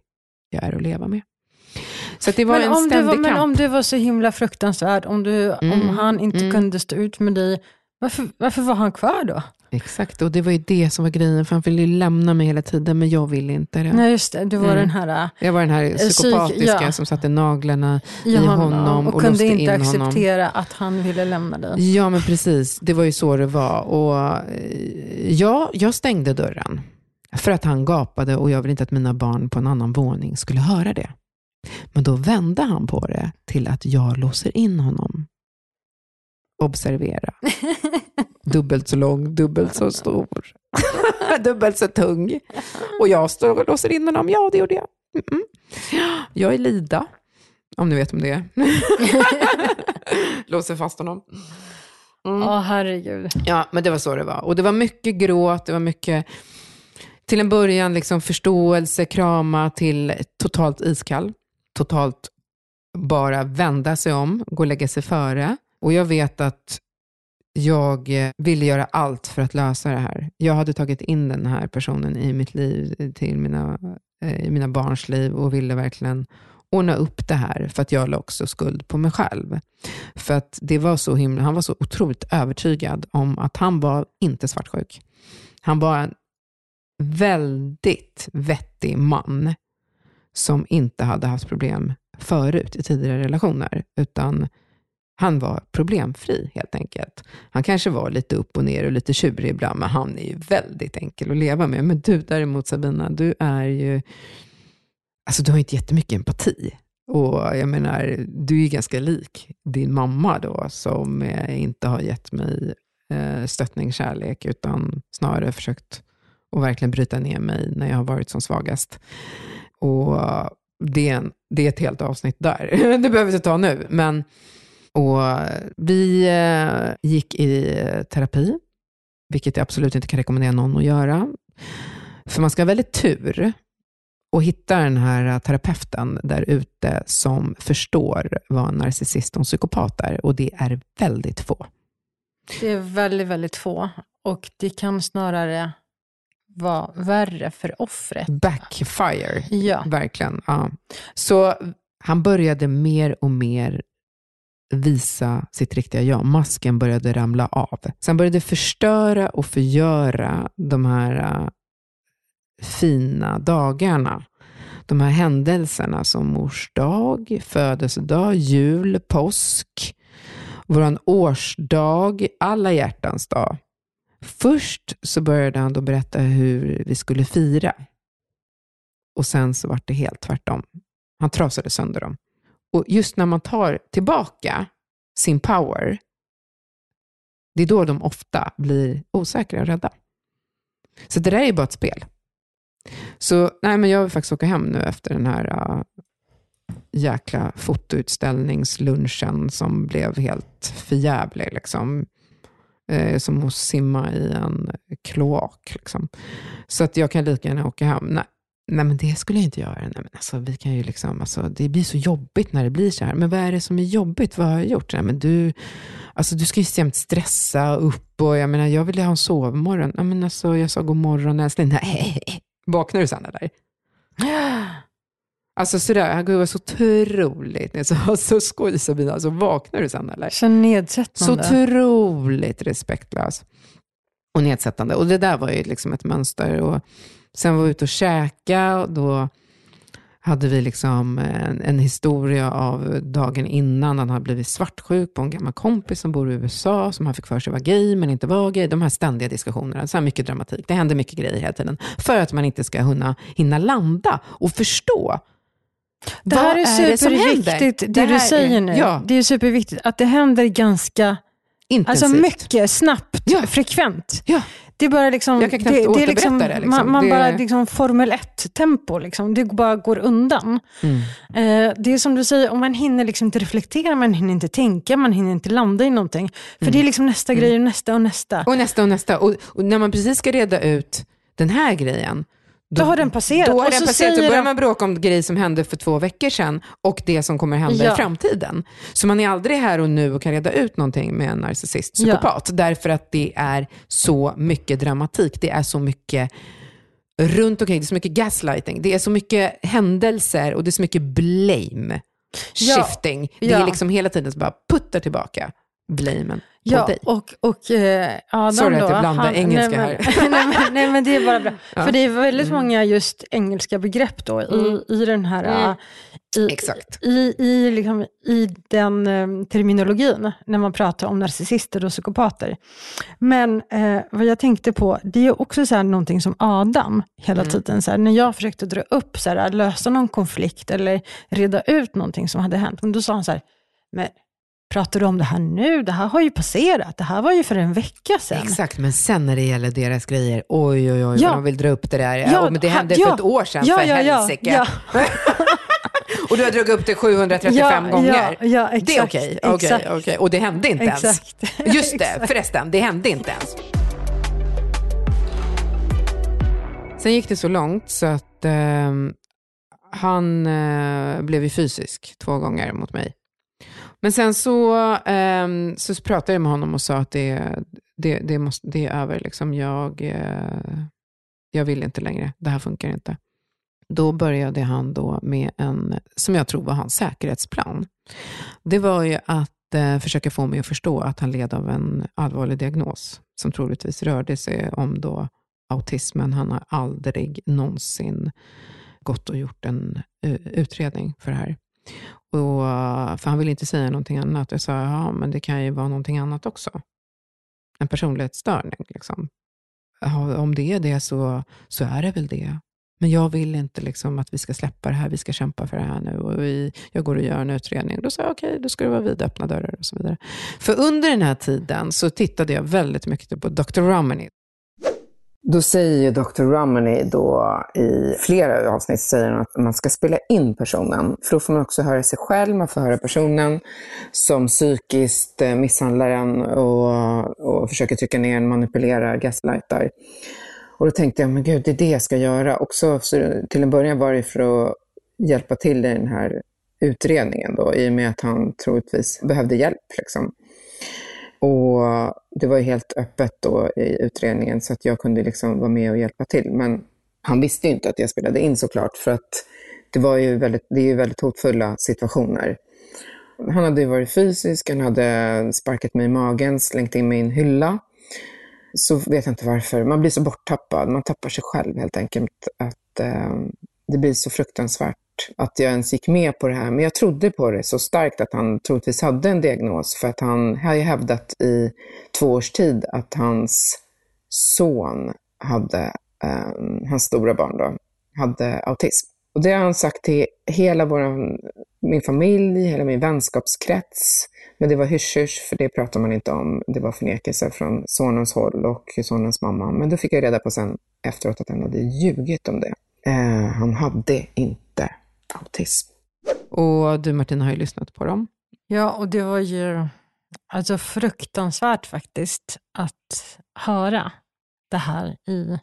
jag är att leva med. Så det var men en om ständig du var, kamp. Men om du var så himla fruktansvärd, om, du, om Mm, han inte mm. kunde stå ut med dig, varför, varför var han kvar då? Exakt, och det var ju det som var grejen, för han ville ju lämna mig hela tiden, men jag ville inte det. Nej, just det. Du var Mm. den här Jag var den här psyk- psykopatiska ja. som satte naglarna i i honom, honom och, och kunde inte in honom. acceptera att han ville lämna dig. Ja, men precis. Det var ju så det var. Och, eh, ja, jag stängde dörren. För att han gapade och jag ville inte att mina barn på en annan våning skulle höra det. Men då vände han på det till att jag låser in honom. Observera. Dubbelt så lång, dubbelt så stor. dubbelt så tung. Och jag står och låser in honom. Ja, det gjorde jag. Mm-mm. Jag är Lida, om ni vet om det är. låser fast honom. Mm. Ja, herregud. Ja, men det var så det var. Och det var mycket gråt, det var mycket, till en början liksom förståelse, krama, till totalt iskall. Totalt bara vända sig om, gå och lägga sig före. Och jag vet att jag eh, ville göra allt för att lösa det här. Jag hade tagit in den här personen i mitt liv, eh, till mina, eh, i mina barns liv och ville verkligen ordna upp det här, för att jag la också skuld på mig själv. För att det var så himla, han var så otroligt övertygad om att han var inte svartsjuk. Han var en väldigt vettig man som inte hade haft problem förut i tidigare relationer, utan han var problemfri helt enkelt. Han kanske var lite upp och ner och lite tjurig ibland, men han är ju väldigt enkel att leva med. Men du däremot Sabina, du är ju, alltså du har inte jättemycket empati. Och jag menar, du är ju ganska lik din mamma då, som eh, inte har gett mig eh, stöttning, kärlek, utan snarare försökt att verkligen bryta ner mig när jag har varit som svagast. Och det är, en, det är ett helt avsnitt där. det behöver vi inte ta nu. Men, och vi eh, gick i terapi, vilket jag absolut inte kan rekommendera någon att göra. För man ska ha väldigt tur och hitta den här terapeuten där ute som förstår vad en narcissist och en psykopat är. Och det är väldigt få. Det är väldigt, väldigt få. Och det kan snarare vara värre för offret. Backfire, Ja. verkligen. Ja. Så han började mer och mer visa sitt riktiga jag. Masken började ramla av. Så han började förstöra och förgöra de här äh, fina dagarna. De här händelserna som mors dag, födelsedag, jul, påsk, vår årsdag, alla hjärtans dag. Först så började han då berätta hur vi skulle fira. Och sen så var det helt tvärtom. Han trasade sönder dem. Och just när man tar tillbaka sin power, det är då de ofta blir osäkra och rädda. Så det där är ju bara ett spel. Så nej, men jag vill faktiskt åka hem nu efter den här uh, jäkla fotoutställningslunchen som blev helt förjävlig. Liksom. Eh, som att simma i en kloak. Liksom. Så att jag kan lika gärna åka hem. Nej, nej men det skulle jag inte göra. Nej, men alltså, vi kan ju liksom, alltså, det blir så jobbigt när det blir så här. Men vad är det som är jobbigt? Vad har jag gjort? Nej, men du, alltså, du ska ju jämt stressa upp och jag menar, jag vill ha en sovmorgon. Nej, men alltså, jag sa god morgon älskling. Nej, vaknar du sen eller? Alltså sådär, det var så otroligt. Sa, så skoj Sabina, alltså vaknar du sen eller? Så Så nedsättande. otroligt respektlös och nedsättande. Och det där var ju liksom ett mönster. Och sen var vi ute och käka och då hade vi liksom en, en historia av dagen innan. Han hade blivit svartsjuk på en gammal kompis som bor i USA, som han fick för sig var gay, men inte var gay. De här ständiga diskussionerna, så här mycket dramatik. Det händer mycket grejer hela tiden. För att man inte ska hinna, hinna landa och förstå. det här är det superviktigt, det, här du är- säger nu. Ja, Det är superviktigt att det händer ganska, intensivt. alltså mycket, snabbt, Ja. frekvent. Ja. Det är bara liksom, Jag kan knappt det, det är liksom, det, liksom. Man, man Det- bara liksom Formel 1-tempo, liksom. det bara går undan. Mm. Eh, det är som du säger, om man hinner liksom inte reflektera, man hinner inte tänka, man hinner inte landa i någonting. För det är liksom nästa grej och nästa och nästa. Och nästa och nästa. Och, och när man precis ska reda ut den här grejen, då, har den passerat. Då har den passerat, säger börjar de- man bråka om grejer som hände för två veckor sedan och det som kommer hända Ja. i framtiden. Så man är aldrig här och nu och kan reda ut någonting med en narcissist, psykopat. Därför att det är så mycket dramatik. Det är så mycket runt omkring. Det är så mycket gaslighting. Det är så mycket händelser och det är så mycket blame. Ja. Shifting. Det Ja. är liksom hela tiden så bara puttar tillbaka blamen Ja, dig. och, och eh, Adam Sorry att då, jag blandar engelska nej, men, nej, men, nej, men det är bara bra. Ja. För det är väldigt Mm. många just engelska begrepp då i, i den här... Mm. I, Exakt. I, i, liksom, I den eh, terminologin, när man pratar om narcissister och psykopater. Men eh, vad jag tänkte på, det är också så här någonting som Adam hela Mm. tiden, så här, när jag försökte dra upp, så här, lösa någon konflikt eller reda ut någonting som hade hänt, men då sa han så här, men pratar du om det här nu? Det här har ju passerat. Det här var ju för en vecka sedan. Exakt, men sen när det gäller deras grejer, oj oj oj, Ja. de vill dra upp det där. Ja, men det hände ja. för ett år sedan, Ja, för ja, helsike. ja. Och du har dragit upp det 735 Ja, gånger. ja, ja, exakt, det är okej, okej, exakt. okej. Och det hände inte ens. Exakt. Just det, förresten, det hände inte ens. Sen gick det så långt så att ehm, han eh, blev ju fysisk två gånger mot mig. Men sen så, um, så pratade jag med honom och sa att det, det, det, måste, det är över. Liksom. Jag, uh, jag vill inte längre. Det här funkar inte. Då började han då med en, som jag tror var hans säkerhetsplan. Det var ju att uh, försöka få mig att förstå att han led av en allvarlig diagnos, som troligtvis rörde sig om då autismen. Han har aldrig någonsin gått och gjort en uh, utredning för det här. Och, för han ville inte säga någonting annat. Jag sa, ja men det kan ju vara någonting annat också. En personlighetsstörning. Liksom. Ja, om det är det så, så är det väl det. Men jag vill inte liksom att vi ska släppa det här, vi ska kämpa för det här nu. Och vi, jag går och gör en utredning. Då sa jag, okej, då ska det vara vidöppna dörrar och så vidare. För under den här tiden så tittade jag väldigt mycket på Dr. Romney. Då säger ju Dr. Romney då i flera avsnitt säger att man ska spela in personen. För då får man också höra sig själv, man får höra personen som psykiskt eh, misshandlar en och, och försöker trycka ner en, manipulerar, gaslightar. Och då tänkte jag, men gud, det är det jag ska göra. Också till en början var det för att hjälpa till i den här utredningen då, i och med att han troligtvis behövde hjälp. Liksom. Och det var ju helt öppet då i utredningen så att jag kunde liksom vara med och hjälpa till. Men han visste ju inte att jag spelade in såklart för att det, var ju väldigt, det är ju väldigt hotfulla situationer. Han hade varit fysisk, han hade sparkat mig i magen, slängt in mig i en hylla. Så vet jag inte varför. Man blir så borttappad, man tappar sig själv helt enkelt. Att eh, Det blir så fruktansvärt att jag ens gick med på det här. Men jag trodde på det så starkt att han troligtvis hade en diagnos. För att han har ju hävdat i två års tid att hans son hade, eh, hans stora barn då, hade autism. Och det har han sagt till hela vår, min familj, hela min vänskapskrets. Men det var hysch för det pratar man inte om. Det var förnekelse från sonens håll och sonens mamma. Men då fick jag reda på sen efteråt att han hade ljugit om det. Eh, han hade inte autism. Och du Martina har ju lyssnat på dem. Ja, och det var ju alltså fruktansvärt faktiskt att höra det här i...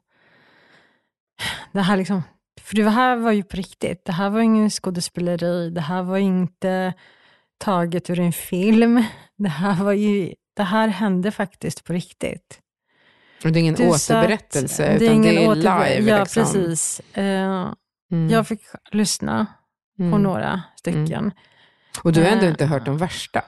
Det här liksom, för det här var ju på riktigt. Det här var ingen skådespeleri. Det här var inte taget ur en film. Det här, var ju, det här hände faktiskt på riktigt. Och det är ingen Du sa att- återberättelse, det är utan ingen det är live. Ja, liksom. precis. Eh, Mm. Jag fick lyssna på Mm. några stycken. Och du har ändå Eh, inte hört de värsta.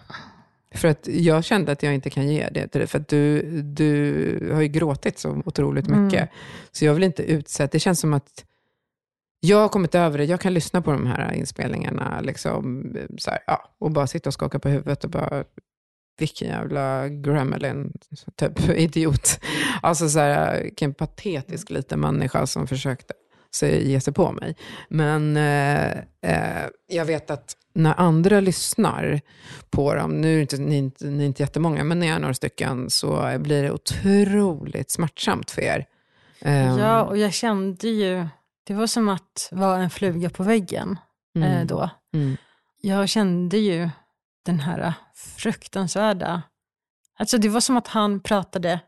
För att jag kände att jag inte kan ge det till dig, för att du, du har ju gråtit så otroligt Mm. mycket. Så jag vill inte utsätta, det känns som att jag har kommit över det, jag kan lyssna på de här inspelningarna liksom, så här, ja, och bara sitta och skaka på huvudet och bara, vilken jävla gremlin, typ idiot. Alltså så här, vilken patetisk liten människa som försökte sig, ge sig på mig. Men eh, eh, jag vet att när andra lyssnar på dem, nu är inte, ni, inte, ni är inte jättemånga, men ni är några stycken, så blir det otroligt smärtsamt för er. Ehm, Ja, och jag kände ju, det var som att vara en fluga på väggen mm, eh, då. Mm, Jag kände ju den här fruktansvärda, alltså det var som att han pratade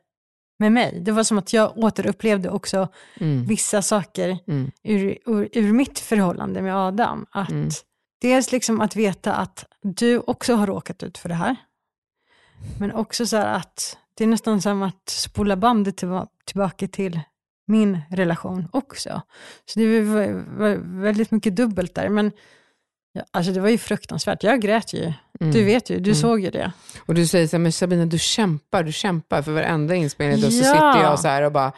med mig. Det var som att jag återupplevde också Mm. vissa saker Mm. ur, ur, ur mitt förhållande med Adam. Att Mm. Dels liksom att veta att du också har råkat ut för det här. Men också så att det är nästan som att spola bandet tillba- tillbaka till min relation också. Så det var väldigt mycket dubbelt där. Men ja, alltså det var ju fruktansvärt. Jag grät ju. Mm. Du vet ju, du Mm. såg ju det. Och du säger så här, men Sabina du kämpar, du kämpar. För varenda inspelning då så Ja. sitter jag så här och bara,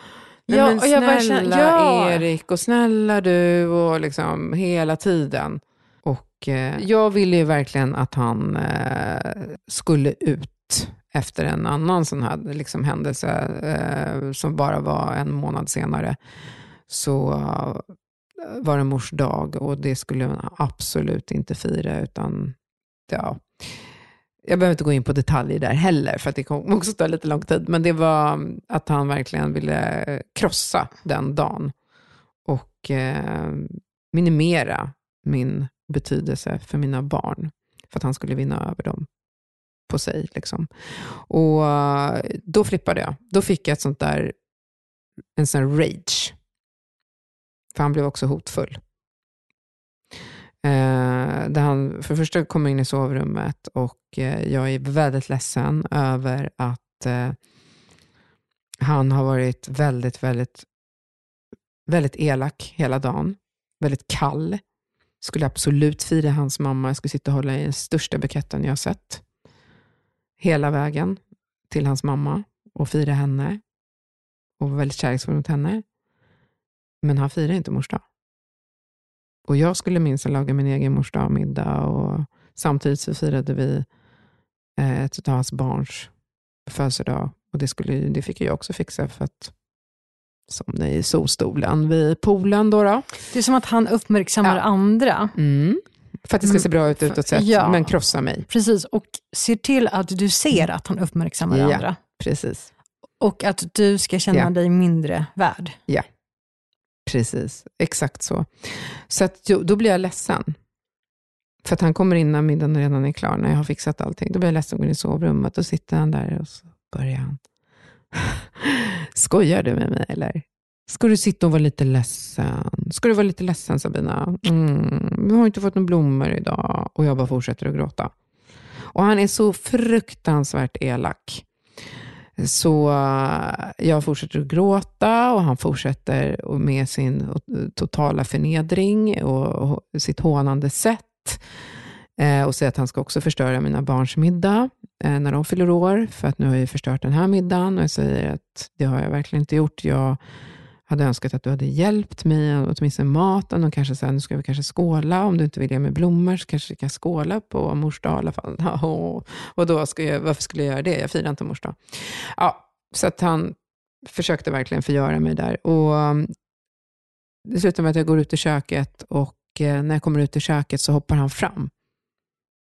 nej Ja, men och snälla känner- ja. Erik och snälla du och liksom hela tiden. Och eh, jag ville ju verkligen att han eh, skulle ut efter en annan sån här liksom, händelse eh, som bara var en månad senare. Så var det mors dag och det skulle man absolut inte fira utan ja, jag behöver inte gå in på detaljer där heller, för att det kommer också ta lite lång tid. Men det var att han verkligen ville eh, krossa den dagen och eh, minimera min betydelse för mina barn. För att han skulle vinna över dem på sig. Liksom. Och eh, då flippade jag. Då fick jag ett sånt där, en sån rage. För han blev också hotfull. Eh, där han för det första kommer in i sovrummet och eh, jag är väldigt ledsen över att eh, han har varit väldigt, väldigt, väldigt elak hela dagen. Väldigt kall. Skulle absolut fira hans mamma. Jag skulle sitta och hålla i den största buketten jag har sett. Hela vägen till hans mamma och fira henne. Och var väldigt kärleksfull mot henne. Men han firar inte mors dag. Och jag skulle minst laga min egen mors middag och samtidigt så firade vi eh, ett av hans barns födelsedag. Och det, skulle, det fick jag också fixa för att somna i solstolen vid poolen. Då då. Det är som att han uppmärksammar Ja. andra. Mm. För att det ska se bra ut utåt sett, Ja. men krossa mig. Precis, och ser till att du ser att han uppmärksammar Ja. andra. Precis. Och att du ska känna Ja. dig mindre värd. Precis, exakt så. Så att, då blir jag ledsen. För att han kommer in när middagen redan är klar, när jag har fixat allting. Då blir jag ledsen och går in i sovrummet och sitter han där och så börjar han. Skojar du med mig eller? Ska du sitta och vara lite ledsen? Ska du vara lite ledsen Sabina? Mm, vi har inte fått några blommor idag. Och jag bara fortsätter att gråta. Och han är så fruktansvärt elak. Så eh, jag fortsätter att gråta och han fortsätter med sin totala förnedring och, sitt hånande sätt. Eh, och säger att han ska också förstöra mina barns middag eh, när de fyller år, för att nu har jag förstört den här middagen. Och jag säger att det har jag verkligen inte gjort. Jag hade önskat att du hade hjälpt mig, åtminstone maten, och kanske så här, nu ska vi kanske skåla. Om du inte vill ge mig blommor så kanske vi kan skåla på mors dag i alla fall. och då ska jag, varför skulle jag göra det? Jag firar inte mors dag. Ja, så att han försökte verkligen förgöra mig där. Och um, det slutar med att jag går ut i köket och eh, när jag kommer ut i köket så hoppar han fram.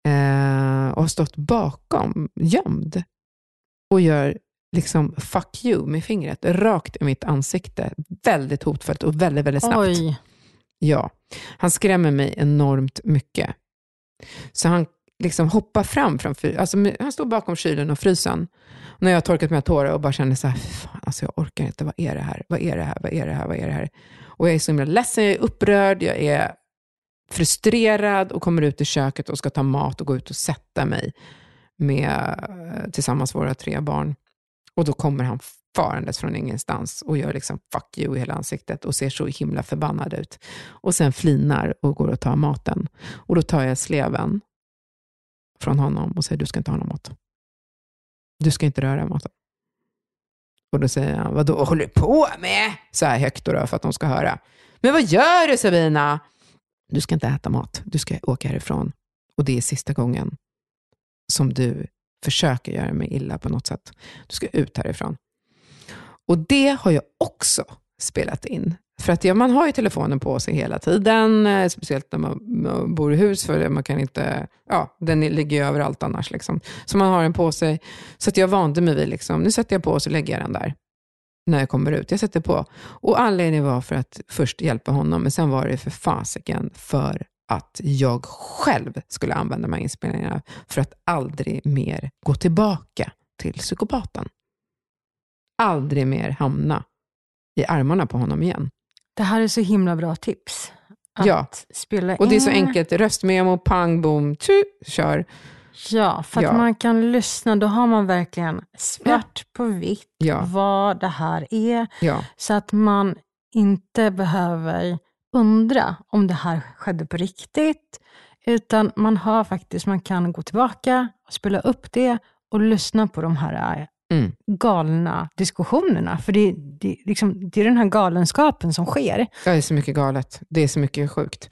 Eh, och har stått bakom, gömd. Och gör liksom fuck you med fingret rakt i mitt ansikte. Väldigt hotfullt och väldigt, väldigt snabbt. Oj. Ja, han skrämmer mig enormt mycket. Så han liksom hoppar fram framför, alltså han står bakom kylen och frysen. När jag har torkat mina tårar och bara känner så här, "Fy fan, alltså jag orkar inte, vad är det här? Vad är det här? Vad är det här? Vad är det här? Och jag är så himla ledsen, jag är upprörd, jag är frustrerad och kommer ut i köket och ska ta mat och gå ut och sätta mig med, eh, tillsammans våra tre barn. Och då kommer han farandes från ingenstans och gör liksom fuck you i hela ansiktet och ser så himla förbannad ut. Och sen flinar och går och tar maten. Och då tar jag sleven från honom och säger, du ska inte ha någon mat. Du ska inte röra maten. Och då säger han, vad håller du på med? Så här högt då, för att de ska höra. Men vad gör du Sabina? Du ska inte äta mat, du ska åka härifrån. Och det är sista gången som du försöker göra mig illa på något sätt. Du ska ut härifrån. Och det har jag också spelat in. För att ja, man har ju telefonen på sig hela tiden, eh, speciellt när man, man bor i hus, för man kan inte, ja, den ligger ju överallt annars. Liksom. Så man har den på sig. Så att jag vande mig vid, liksom, nu sätter jag på och så lägger jag den där när jag kommer ut. Jag sätter på. Och anledningen var för att först hjälpa honom, men sen var det för fasiken för att jag själv skulle använda de här inspelningarna för att aldrig mer gå tillbaka till psykopaten. aldrig mer hamna i armarna på honom igen. Det här är så himla bra tips. Att Ja. spela Och det är så enkelt. Röstmemo, pang, bom, tju, kör. Ja, för att Ja. man kan lyssna. Då har man verkligen svart på vitt Ja. vad det här är. Ja, Så att man inte behöver undra om det här skedde på riktigt. Utan man har faktiskt, man kan gå tillbaka och spela upp det och lyssna på de här Mm. galna diskussionerna. För det, det, liksom, det är den här galenskapen som sker. det är så mycket galet. Det är så mycket sjukt.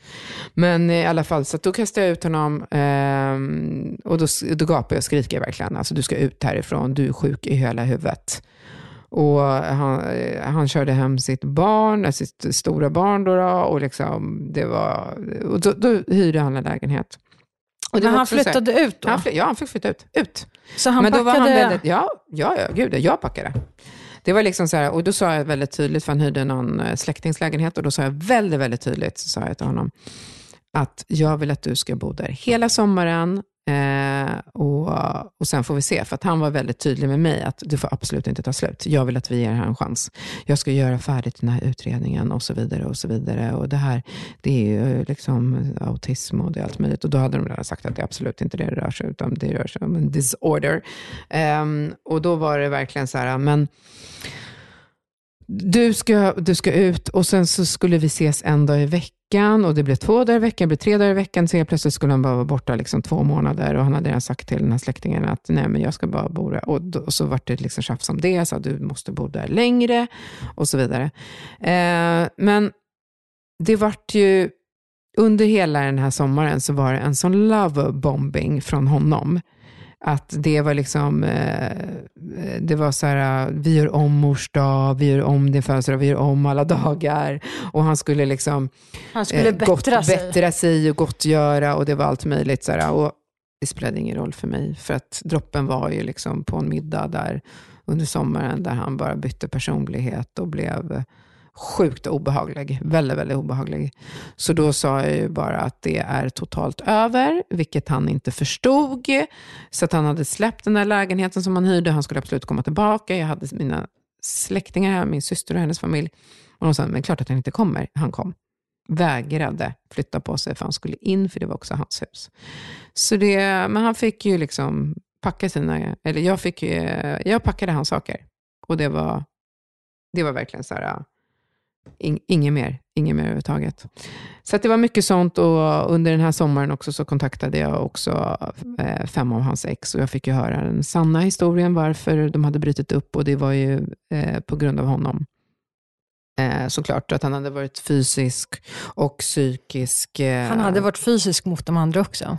Men i alla fall, så då kastade jag ut honom ehm, och då, då gapade jag och skriker verkligen. Alltså, du ska ut härifrån, du är sjuk i hela huvudet. Och han, eh, han körde hem sitt barn, eh, sitt stora barn då, då och liksom, det var, och då, då hyrde han en lägenhet. Och Men han så här- flyttade ut då? Han fly, ja, han fick flytta ut. ut. så han Men då packade... var han väldigt, ja, ja, ja, gud, jag packade. Det var liksom så här, och då sa jag väldigt tydligt, för han hyrde någon eh, släktingslägenhet, och då sa jag väldigt, väldigt tydligt, så sa jag till honom, att jag vill att du ska bo där hela sommaren, eh, och, och sen får vi se. För att han var väldigt tydlig med mig, att du får absolut inte ta slut. Jag vill att vi ger det här en chans. Jag ska göra färdigt den här utredningen och så vidare. Och så vidare. Och det här, det är ju eh, liksom autism och det är allt möjligt. Och då hade de redan sagt att det är absolut inte det det rör sig utan det rör sig om en disorder. Eh, och då var det verkligen så här, men du ska, du ska ut och sen så skulle vi ses en dag i veckan och det blev två dagar i veckan, det blev tre dagar i veckan. Så helt plötsligt skulle han bara vara borta liksom två månader och han hade redan sagt till den här släktingen att nej men jag ska bara bo där. Och, då, och så vart det liksom tjafs om det, så att du måste bo där längre och så vidare. Eh, men det vart ju, under hela den här sommaren så var det en sån love bombing från honom. Att det var liksom, eh, det var så här, vi gör om mors dag, vi gör om din födelsedag, vi gör om alla dagar. Och han skulle liksom Han skulle eh, gott, bättra sig. bättra sig och gottgöra och det var allt möjligt. Så här, och det spelade ingen roll för mig, för att droppen var ju liksom på en middag där under sommaren, där han bara bytte personlighet och blev sjukt obehaglig. Väldigt, väldigt obehaglig. Så då sa jag ju bara att det är totalt över, vilket han inte förstod. Så att han hade släppt den där lägenheten som han hyrde. Han skulle absolut komma tillbaka. Jag hade mina släktingar här, min syster och hennes familj. Och de sa, men klart att han inte kommer. Han kom. Vägrade flytta på sig för han skulle in, för det var också hans hus. Så det, men han fick ju liksom packa sina, eller jag fick ju, jag packade hans saker. Och det var, det var verkligen så här, in, inget mer, inget mer överhuvudtaget. Så att det var mycket sånt och under den här sommaren också så kontaktade jag också eh, fem av hans ex och jag fick ju höra den sanna historien varför de hade brutit upp och det var ju eh, på grund av honom. Eh, såklart att han hade varit fysisk och psykisk. Han hade varit fysisk mot de andra också.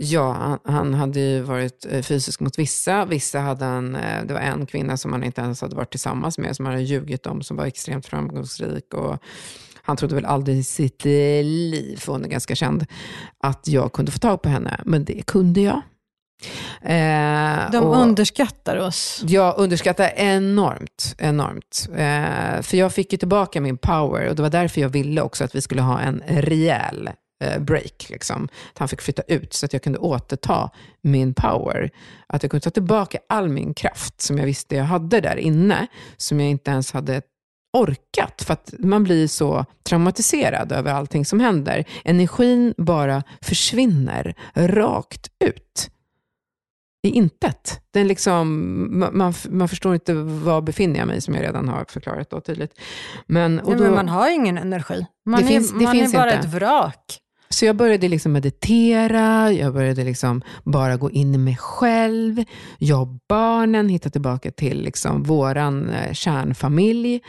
Ja, han, han hade ju varit eh, fysisk mot vissa. Vissa hade han, eh, det var en kvinna som han inte ens hade varit tillsammans med, som han hade ljugit om, som var extremt framgångsrik. Och han trodde väl aldrig i sitt liv, för hon är ganska känd, att jag kunde få tag på henne. Men det kunde jag. Eh, De och- underskattar oss. jag underskattar enormt, enormt. Eh, för jag fick ju tillbaka min power och det var därför jag ville också att vi skulle ha en rejäl break. Liksom. Att han fick flytta ut så att jag kunde återta min power. Att jag kunde ta tillbaka all min kraft som jag visste jag hade där inne, som jag inte ens hade orkat, för att man blir så traumatiserad över allting som händer. Energin bara försvinner rakt ut i intet. Den liksom, ma- man, man förstår inte var befinner jag mig, som jag redan har förklarat då tydligt. Men, och Nej, då, men man har ingen energi. Man, Det är, finns- det man finns är bara inte. ett vrak. Så jag började liksom meditera, jag började liksom bara gå in i mig själv, jag och barnen, hittade tillbaka till liksom våran eh, kärnfamilj,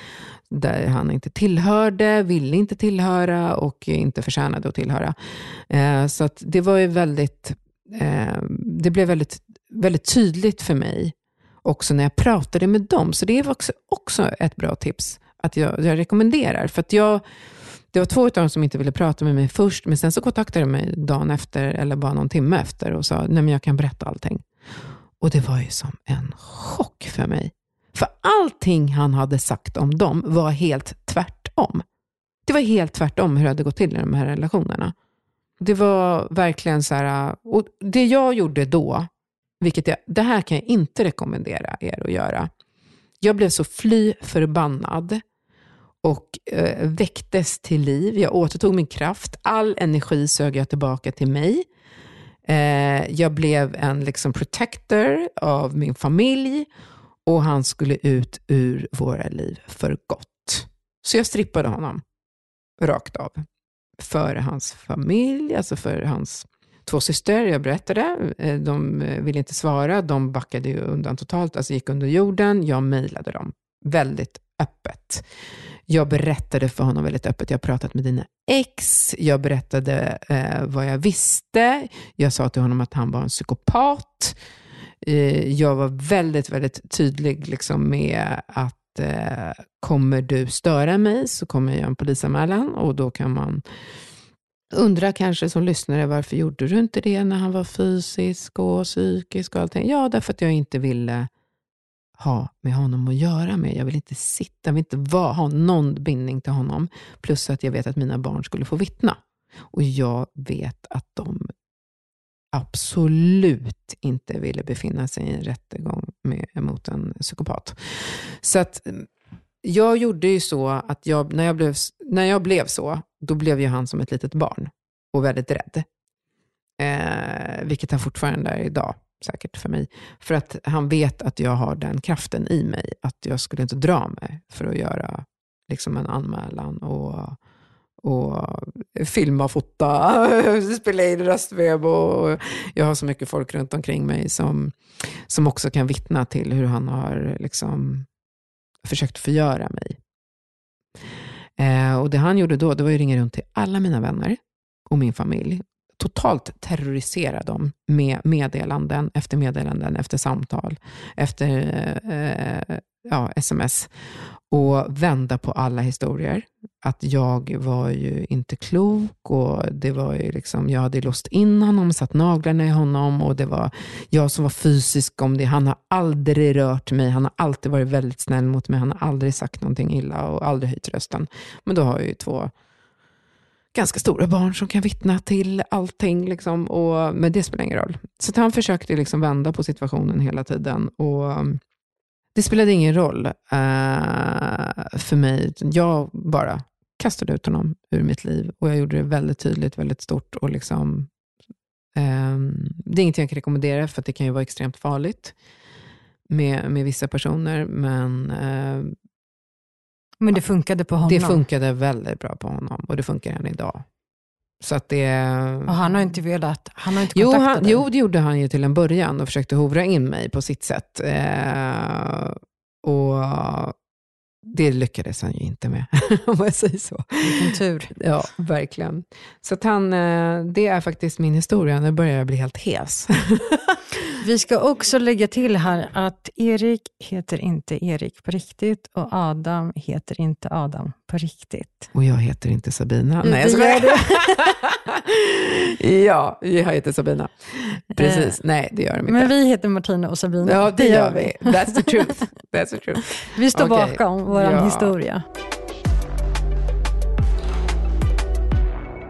där han inte tillhörde, ville inte tillhöra och inte förtjänade att tillhöra. Eh, så att det var ju väldigt, eh, det blev väldigt, väldigt tydligt för mig också när jag pratade med dem. Så det var också, också ett bra tips att jag, jag rekommenderar. För att jag, det var två av dem som inte ville prata med mig först, men sen så kontaktade de mig dagen efter, eller bara någon timme efter, och sa, nej men jag kan berätta allting. Och det var ju som en chock för mig. För allting han hade sagt om dem var helt tvärtom. Det var helt tvärtom hur det hade gått till i de här relationerna. Det var verkligen så här, äh, och det jag gjorde då, vilket jag, det här kan jag inte rekommendera er att göra. Jag blev så fly förbannad och eh, väcktes till liv. Jag återtog min kraft. All energi sög jag tillbaka till mig. Eh, jag blev en liksom protector av min familj och han skulle ut ur våra liv för gott. Så jag strippade honom rakt av. För hans familj, alltså för hans två systrar. Jag berättade, eh, de eh, ville inte svara. De backade ju undan totalt, alltså gick under jorden. Jag mejlade dem väldigt öppet. Jag berättade för honom väldigt öppet, jag har pratat med dina ex, jag berättade eh, vad jag visste, jag sa till honom att han var en psykopat. Eh, jag var väldigt, väldigt tydlig liksom, med att eh, kommer du störa mig så kommer jag göra en polisanmälan och då kan man undra kanske som lyssnare, varför gjorde du inte det när han var fysisk och psykisk och allting? Ja, därför att jag inte ville ha med honom att göra med. Jag vill inte sitta, jag vill inte vara, ha någon bindning till honom. Plus att jag vet att mina barn skulle få vittna. Och jag vet att de absolut inte ville befinna sig i en rättegång med, mot en psykopat. Så att mm, jag gjorde ju så att jag, när, jag blev, när jag blev så, då blev ju han som ett litet barn och väldigt rädd. Eh, vilket han fortfarande är idag säkert för mig. För att han vet att jag har den kraften i mig, att jag skulle inte dra mig för att göra liksom en anmälan och, och filma, fota, spela in röstveb. Och jag har så mycket folk runt omkring mig som, som också kan vittna till hur han har liksom försökt förgöra mig. Eh, och Det han gjorde då, det var att ringa runt till alla mina vänner och min familj totalt terrorisera dem med meddelanden efter meddelanden, efter samtal, efter eh, ja, sms och vända på alla historier. Att jag var ju inte klok och det var ju liksom, jag hade låst in honom, satt naglarna i honom och det var jag som var fysisk om det. Han har aldrig rört mig, han har alltid varit väldigt snäll mot mig, han har aldrig sagt någonting illa och aldrig höjt rösten. Men då har jag ju två ganska stora barn som kan vittna till allting. Liksom, och, men det spelar ingen roll. Så han försökte liksom vända på situationen hela tiden. Och mm, Det spelade ingen roll uh, för mig. Jag bara kastade ut honom ur mitt liv. Och jag gjorde det väldigt tydligt, väldigt stort. Och liksom, um, det är ingenting jag kan rekommendera, för det kan ju vara extremt farligt med, med vissa personer. Men uh, men det funkade på honom? Det funkade väldigt bra på honom och det funkar än idag. Så att det... Och han har inte velat, han har inte jo, kontaktat han, dig? Jo, det gjorde han ju till en början och försökte hovra in mig på sitt sätt. Eh, och det lyckades han ju inte med, om jag säger så. Vilken tur. Ja, verkligen. Så att han, eh, det är faktiskt min historia. Nu börjar jag bli helt hes. Vi ska också lägga till här att Erik heter inte Erik på riktigt och Adam heter inte Adam på riktigt. Och jag heter inte Sabina. Nej, jag skojar. ja, jag heter Sabina. Precis. Eh, Nej, det gör de inte. Men vi heter Martina och Sabina. Ja, det, det gör vi. That's the truth. That's the truth. Vi står okay. bakom vår ja. historia.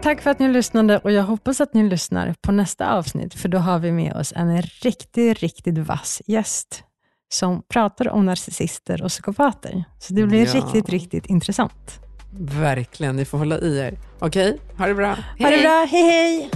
Tack för att ni lyssnade och jag hoppas att ni lyssnar på nästa avsnitt, för då har vi med oss en riktigt, riktigt vass gäst som pratar om narcissister och psykopater. Så det blir ja. riktigt, riktigt intressant. Verkligen, ni får hålla i er. Okej, okay? ha det bra. Hej. Ha det bra, hej hej!